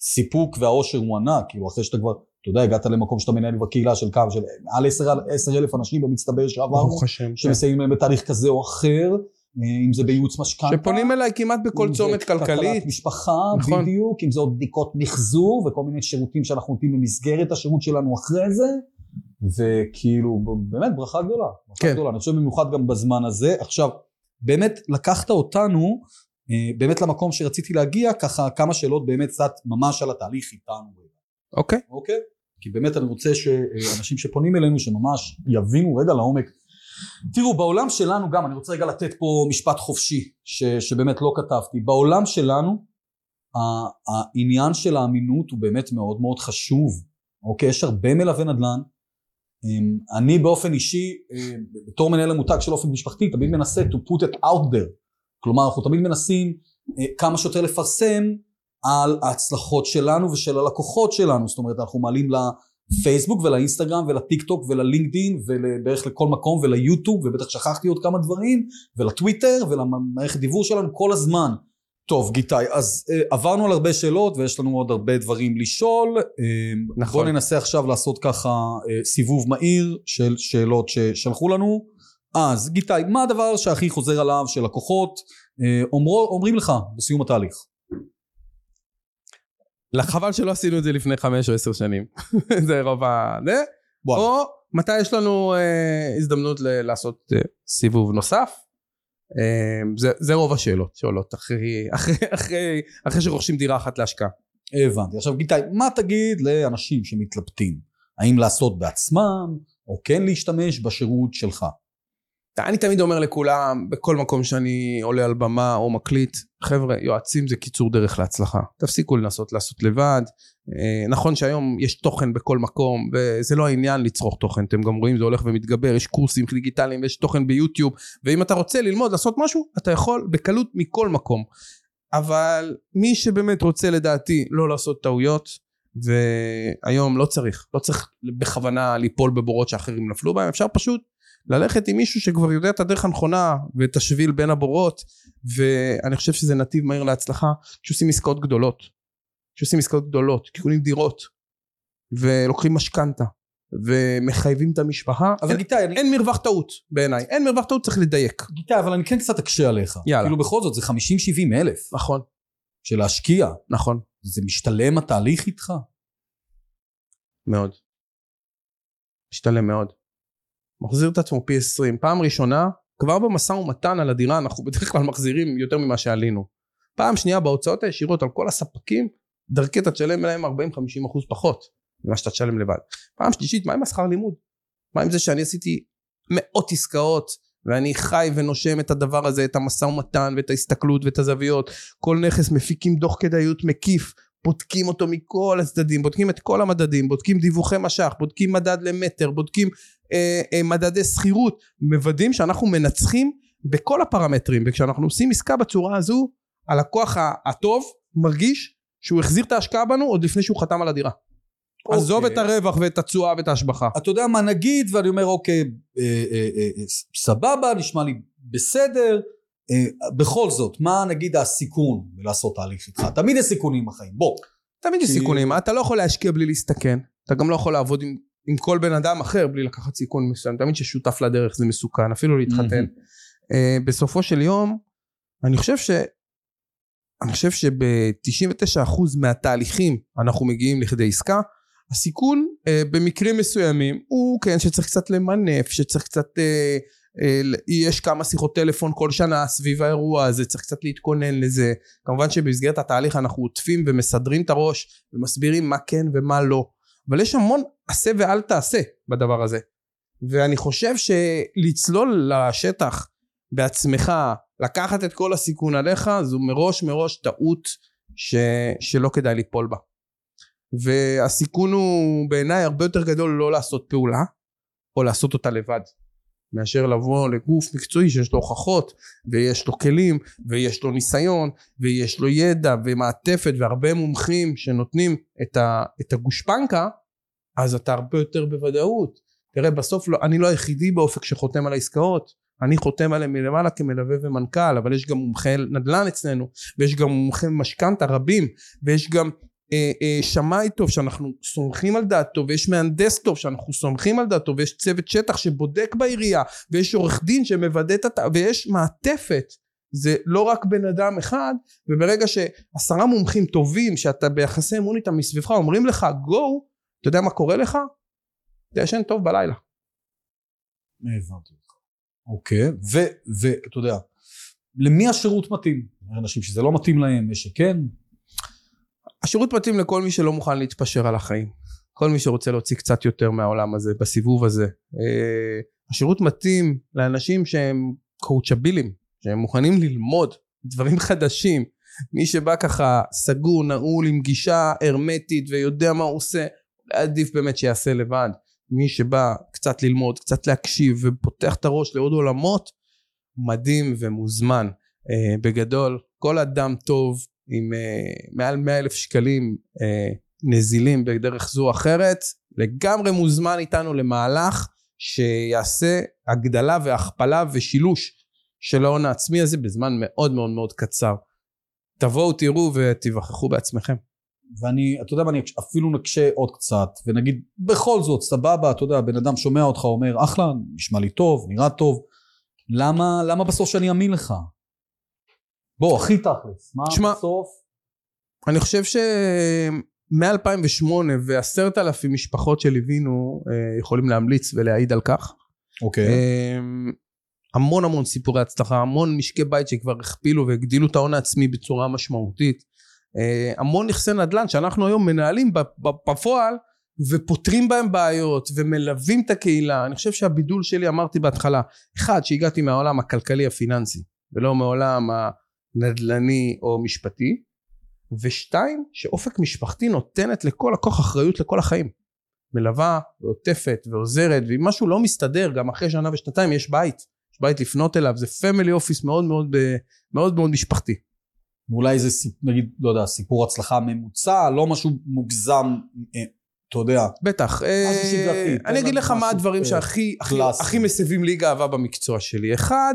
[SPEAKER 3] והסיפוק והאושר הוא ענק, כאילו אחרי שאתה כבר, אתה יודע, הגעת למקום שאתה מנהל בקהילה של כמה, של מעל עשר אלף אנשים במצטבר שעברנו.
[SPEAKER 1] כן.
[SPEAKER 3] שמסייעים להם בתהליך כזה או אחר, אם זה בייעוץ משכנתה.
[SPEAKER 1] שפונים אליי כמעט בכל
[SPEAKER 3] אם זה
[SPEAKER 1] צומת
[SPEAKER 3] כלכלת
[SPEAKER 1] כלכלית.
[SPEAKER 3] משפחה,
[SPEAKER 1] נכון.
[SPEAKER 3] בדיוק, אם זה עוד בדיקות מחזור וכל מיני שירותים שאנחנו נותנים במסגרת השירות שלנו אחרי זה, וכאילו, באמת ברכה גדולה. ברכה
[SPEAKER 1] כן.
[SPEAKER 3] גדולה. אני חושב במיוחד גם בזמן הזה. עכשיו, באמת לקחת אותנו, אה, באמת למקום שרציתי להגיע, ככה כמה שאלות באמת קצת ממש על התהליך איתנו.
[SPEAKER 1] אוקיי.
[SPEAKER 3] אוקיי? כי באמת אני רוצה שאנשים שפונים אלינו שממש יבינו רגע לעומק. תראו, בעולם שלנו גם, אני רוצה רגע לתת פה משפט חופשי, ש, שבאמת לא כתבתי. בעולם שלנו, העניין של האמינות הוא באמת מאוד מאוד חשוב. אוקיי? יש הרבה מלווי נדל"ן. אמ, אני באופן אישי, אמ, בתור מנהל המותג של אופן משפחתי, תמיד מנסה to put it out there. כלומר, אנחנו תמיד מנסים אה, כמה שיותר לפרסם על ההצלחות שלנו ושל הלקוחות שלנו. זאת אומרת, אנחנו מעלים לפייסבוק ולאינסטגרם ולטיק טוק וללינקדין ובערך לכל מקום וליוטיוב, ובטח שכחתי עוד כמה דברים, ולטוויטר ולמערכת דיוור שלנו כל הזמן. טוב, גיטאי, אז אה, עברנו על הרבה שאלות ויש לנו עוד הרבה דברים לשאול. אה,
[SPEAKER 1] נכון.
[SPEAKER 3] בואו ננסה עכשיו לעשות ככה אה, סיבוב מהיר של שאלות ששלחו לנו. אז גיטאי, מה הדבר שהכי חוזר עליו שלקוחות אה, אומרו, אומרים לך בסיום התהליך?
[SPEAKER 1] חבל שלא עשינו את זה לפני חמש או עשר שנים. [LAUGHS] זה רוב ה... זה.
[SPEAKER 3] וואלה.
[SPEAKER 1] או מתי יש לנו אה, הזדמנות ל- לעשות אה, סיבוב נוסף. אה, זה, זה רוב השאלות שעולות אחרי, אחרי, אחרי, אחרי שרוכשים דירה אחת להשקעה.
[SPEAKER 3] הבנתי. עכשיו גיטאי, מה תגיד לאנשים שמתלבטים? האם לעשות בעצמם, או כן להשתמש בשירות שלך?
[SPEAKER 1] אני תמיד אומר לכולם, בכל מקום שאני עולה על במה או מקליט, חבר'ה, יועצים זה קיצור דרך להצלחה. תפסיקו לנסות לעשות לבד. אה, נכון שהיום יש תוכן בכל מקום, וזה לא העניין לצרוך תוכן, אתם גם רואים, זה הולך ומתגבר, יש קורסים דיגיטליים ויש תוכן ביוטיוב, ואם אתה רוצה ללמוד לעשות משהו, אתה יכול בקלות מכל מקום. אבל מי שבאמת רוצה לדעתי לא לעשות טעויות, והיום לא צריך, לא צריך בכוונה ליפול בבורות שאחרים נפלו בהם, אפשר פשוט ללכת עם מישהו שכבר יודע את הדרך הנכונה ואת השביל בין הבורות ואני חושב שזה נתיב מהיר להצלחה שעושים עסקאות גדולות שעושים עסקאות גדולות קונים דירות ולוקחים משכנתה ומחייבים את המשפחה
[SPEAKER 3] אבל
[SPEAKER 1] אין,
[SPEAKER 3] אני...
[SPEAKER 1] אין מרווח טעות בעיניי אין מרווח טעות צריך לדייק
[SPEAKER 3] גיטאי, אבל אני כן קצת אקשה עליך.
[SPEAKER 1] יאללה.
[SPEAKER 3] כאילו בכל זאת, זה 50-70 אלף
[SPEAKER 1] נכון
[SPEAKER 3] של להשקיע.
[SPEAKER 1] נכון
[SPEAKER 3] זה משתלם התהליך איתך?
[SPEAKER 1] מאוד משתלם מאוד מחזיר את עצמו פי 20 פעם ראשונה כבר במשא ומתן על הדירה אנחנו [LAUGHS] בדרך כלל מחזירים יותר ממה שעלינו. פעם שנייה בהוצאות הישירות על כל הספקים דרכי אתה תשלם להם 40-50 אחוז פחות ממה שאתה תשלם לבד. פעם שלישית מה עם השכר לימוד? מה עם זה שאני עשיתי מאות עסקאות ואני חי ונושם את הדבר הזה את המשא ומתן ואת ההסתכלות ואת הזוויות? כל נכס מפיקים דוח כדאיות מקיף בודקים אותו מכל הצדדים, בודקים את כל המדדים, בודקים דיווחי משך, בודקים מדד למטר, בודקים אה, אה, מדדי שכירות, מוודאים שאנחנו מנצחים בכל הפרמטרים, וכשאנחנו עושים עסקה בצורה הזו, הלקוח הטוב מרגיש שהוא החזיר את ההשקעה בנו עוד לפני שהוא חתם על הדירה.
[SPEAKER 3] אוקיי.
[SPEAKER 1] עזוב את הרווח ואת התשואה ואת ההשבחה.
[SPEAKER 3] אתה יודע מה נגיד, ואני אומר, אוקיי, אה, אה, אה, אה, סבבה, נשמע לי בסדר. אה, בכל זאת, מה נגיד הסיכון בלעשות תהליך איתך? תמיד יש סיכונים בחיים, בוא.
[SPEAKER 1] תמיד יש סיכונים, אתה לא יכול להשקיע בלי להסתכן, אתה גם לא יכול לעבוד עם, עם כל בן אדם אחר בלי לקחת סיכון מסוים, תמיד ששותף לדרך זה מסוכן, אפילו להתחתן. uh, בסופו של יום, אני חושב ש... אני חושב שב-99% מהתהליכים אנחנו מגיעים לכדי עסקה. הסיכון uh, במקרים מסוימים הוא כן שצריך קצת למנף, שצריך קצת, uh, יש כמה שיחות טלפון כל שנה סביב האירוע הזה, צריך קצת להתכונן לזה. כמובן שבמסגרת התהליך אנחנו עוטפים ומסדרים את הראש ומסבירים מה כן ומה לא. אבל יש המון עשה ואל תעשה בדבר הזה. ואני חושב שלצלול לשטח בעצמך, לקחת את כל הסיכון עליך, זו מראש מראש טעות ש... שלא כדאי ליפול בה. והסיכון הוא בעיניי הרבה יותר גדול לא לעשות פעולה, או לעשות אותה לבד מאשר לבוא לגוף מקצועי שיש לו הוכחות ויש לו כלים ויש לו ניסיון ויש לו ידע ומעטפת והרבה מומחים שנותנים את, ה, את הגושפנקה אז אתה הרבה יותר בוודאות. תראה בסוף לא, אני לא היחידי באופק שחותם על העסקאות. אני חותם עליהם מלמעלה כמלווה ומנכ"ל אבל יש גם מומחי נדל"ן אצלנו ויש גם מומחי משכנתה רבים ויש גם שמאי טוב שאנחנו סומכים על דעתו ויש מהנדס טוב שאנחנו סומכים על דעתו ויש צוות שטח שבודק בעירייה ויש עורך דין שמוודא את ה... ויש מעטפת זה לא רק בן אדם אחד וברגע שעשרה מומחים טובים שאתה ביחסי אמון איתם מסביבך אומרים לך גו אתה יודע מה קורה לך? אתה ישן טוב בלילה.
[SPEAKER 3] הבנתי אותך. אוקיי, ואתה יודע, למי השירות מתאים? אנשים שזה לא מתאים להם ושכן?
[SPEAKER 1] השירות מתאים לכל מי שלא מוכן להתפשר על החיים. כל מי שרוצה להוציא קצת יותר מהעולם הזה, בסיבוב הזה. אה, השירות מתאים לאנשים שהם קואוצ'בילים, שהם מוכנים ללמוד דברים חדשים. מי שבא ככה סגור, נעול, עם גישה הרמטית ויודע מה הוא עושה, עדיף באמת שיעשה לבד. מי שבא קצת ללמוד, קצת להקשיב ופותח את הראש לעוד עולמות, מדהים ומוזמן. Uh, בגדול, כל אדם טוב עם uh, מעל 100 אלף שקלים uh, נזילים בדרך זו או אחרת, לגמרי מוזמן איתנו למהלך שיעשה הגדלה והכפלה ושילוש של ההון העצמי הזה בזמן מאוד מאוד מאוד קצר. תבואו תראו ותיווכחו בעצמכם.
[SPEAKER 3] ואני, אתה יודע מה, אני אפילו נקשה עוד קצת, ונגיד, בכל זאת, סבבה, אתה יודע, בן אדם שומע אותך, אומר, אחלה, נשמע לי טוב, נראה טוב, למה, למה בסוף שאני אאמין לך? בוא, הכי תכלס, מה שמה, בסוף?
[SPEAKER 1] אני חושב ש... מ-2008 ועשרת אלפים משפחות שליווינו אה, יכולים להמליץ ולהעיד על כך.
[SPEAKER 3] אוקיי.
[SPEAKER 1] אה, המון המון סיפורי הצלחה, המון משקי בית שכבר הכפילו והגדילו את ההון העצמי בצורה משמעותית. אה, המון נכסי נדל"ן שאנחנו היום מנהלים בפועל ופותרים בהם בעיות ומלווים את הקהילה. אני חושב שהבידול שלי אמרתי בהתחלה, אחד שהגעתי מהעולם הכלכלי הפיננסי ולא מעולם הנדל"ני או משפטי ושתיים שאופק משפחתי נותנת לכל לקוח אחריות לכל החיים. מלווה ועוטפת ועוזרת ואם משהו לא מסתדר גם אחרי שנה ושנתיים יש בית. יש בית לפנות אליו זה פמילי אופיס מאוד מאוד מאוד מאוד משפחתי.
[SPEAKER 3] ואולי זה נגיד לא יודע סיפור הצלחה ממוצע לא משהו מוגזם אה, אתה יודע.
[SPEAKER 1] בטח. אה, אני אגיד לך מה הדברים אה, שהכי הכי מסבים לי גאווה במקצוע שלי. אחד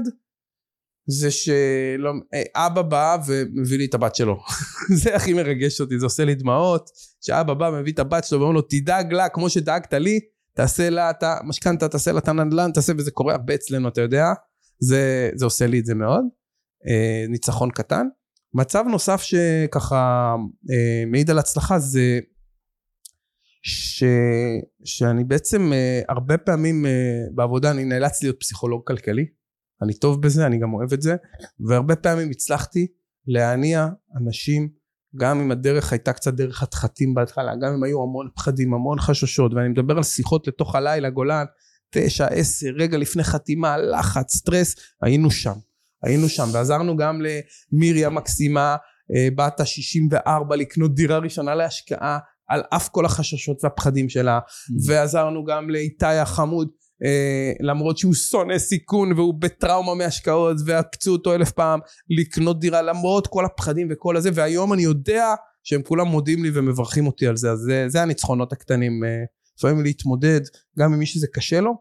[SPEAKER 1] זה שאבא בא ומביא לי את הבת שלו. [LAUGHS] זה הכי מרגש אותי, זה עושה לי דמעות, שאבא בא ומביא את הבת שלו ואומר לו תדאג לה כמו שדאגת לי, תעשה לה את המשכנתה, תעשה לה את הנדל"ן, תעשה, וזה קורה הרבה אצלנו, אתה יודע, זה, זה עושה לי את זה מאוד. אה, ניצחון קטן. מצב נוסף שככה אה, מעיד על הצלחה זה ש, שאני בעצם אה, הרבה פעמים אה, בעבודה אני נאלץ להיות פסיכולוג כלכלי אני טוב בזה, אני גם אוהב את זה, והרבה פעמים הצלחתי להניע אנשים, גם אם הדרך הייתה קצת דרך חתחתים בהתחלה, גם אם היו המון פחדים, המון חששות, ואני מדבר על שיחות לתוך הלילה, גולן, תשע, עשר, רגע לפני חתימה, לחץ, סטרס, היינו שם. היינו שם, ועזרנו גם למירי המקסימה, אה, בת ה-64 לקנות דירה ראשונה להשקעה, על אף כל החששות והפחדים שלה, mm-hmm. ועזרנו גם לאיתי החמוד למרות שהוא שונא סיכון והוא בטראומה מהשקעות ועקצו אותו אלף פעם לקנות דירה למרות כל הפחדים וכל הזה והיום אני יודע שהם כולם מודים לי ומברכים אותי על זה. אז זה, זה הניצחונות הקטנים אה, לפעמים להתמודד גם עם מי שזה קשה לו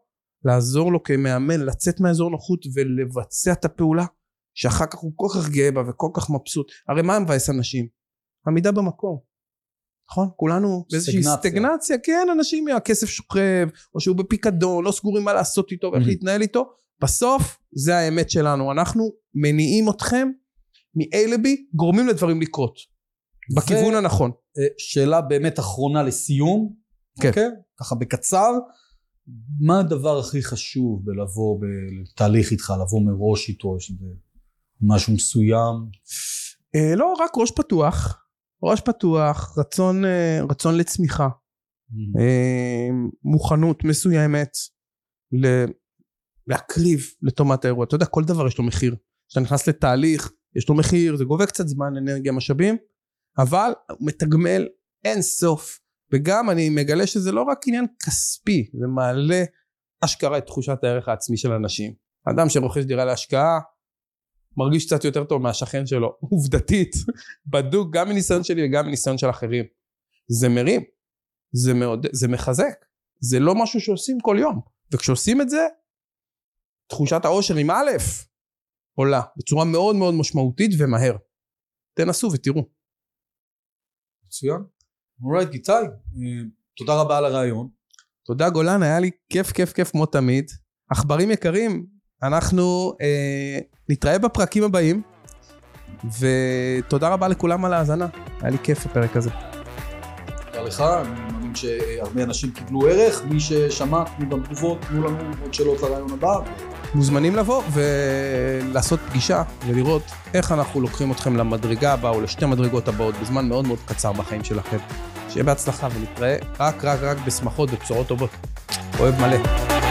[SPEAKER 1] לעזור לו כמאמן לצאת מהאזור נוחות ולבצע את הפעולה שאחר כך הוא כל כך גאה בה וכל כך מבסוט. הרי מה מבאס אנשים? עמידה במקום נכון? כולנו באיזושהי סטגנציה, כן, אנשים, הכסף שוכב, או שהוא בפיקדון, לא סגורים מה לעשות איתו ואיך להתנהל איתו. בסוף, זה האמת שלנו. אנחנו מניעים אתכם מ-A ל-B, גורמים לדברים לקרות. בכיוון הנכון.
[SPEAKER 3] אה, שאלה באמת אחרונה לסיום, כן. אוקיי? ככה בקצר, מה הדבר הכי חשוב בלבוא בתהליך איתך, לבוא מראש איתו, יש משהו מסוים?
[SPEAKER 1] אה, לא, רק ראש פתוח. ראש פתוח, רצון, אה, רצון לצמיחה, mm. מוכנות מסוימת להקריב לטובת האירוע. אתה יודע, כל דבר יש לו מחיר. כשאתה נכנס לתהליך, יש לו מחיר, זה גובה קצת זמן, אנרגיה, משאבים, אבל הוא מתגמל אין סוף. וגם אני מגלה שזה לא רק עניין כספי, זה מעלה אשכרה את תחושת הערך העצמי של אנשים. אדם שרוכש דירה להשקעה, מרגיש קצת יותר טוב מהשכן שלו. [LAUGHS] עובדתית, בדוק גם מניסיון שלי וגם מניסיון של אחרים. זה מרים, זה, מאוד, זה מחזק, זה לא משהו שעושים כל יום. וכשעושים את זה, תחושת העושר עם א' עולה בצורה מאוד מאוד משמעותית ומהר. תנסו ותראו.
[SPEAKER 3] מצוין. אורייט, גיטאי, אה, תודה רבה על הרעיון.
[SPEAKER 1] תודה גולן, היה לי כיף כיף כיף כמו תמיד. עכברים יקרים, אנחנו אה, נתראה בפרקים הבאים, ותודה רבה לכולם על ההאזנה. היה לי כיף הפרק הזה.
[SPEAKER 3] תודה לך, אני מאמין שהרבה אנשים קיבלו ערך. מי ששמע, תנו גם תגובות, תנו לנו עוד שאלות לרעיון הבא.
[SPEAKER 1] מוזמנים לבוא ולעשות פגישה ולראות איך אנחנו לוקחים אתכם למדרגה הבאה או לשתי מדרגות הבאות בזמן מאוד מאוד קצר בחיים שלכם. שיהיה בהצלחה ונתראה רק רק רק בשמחות ובשורות טובות. אוהב מלא.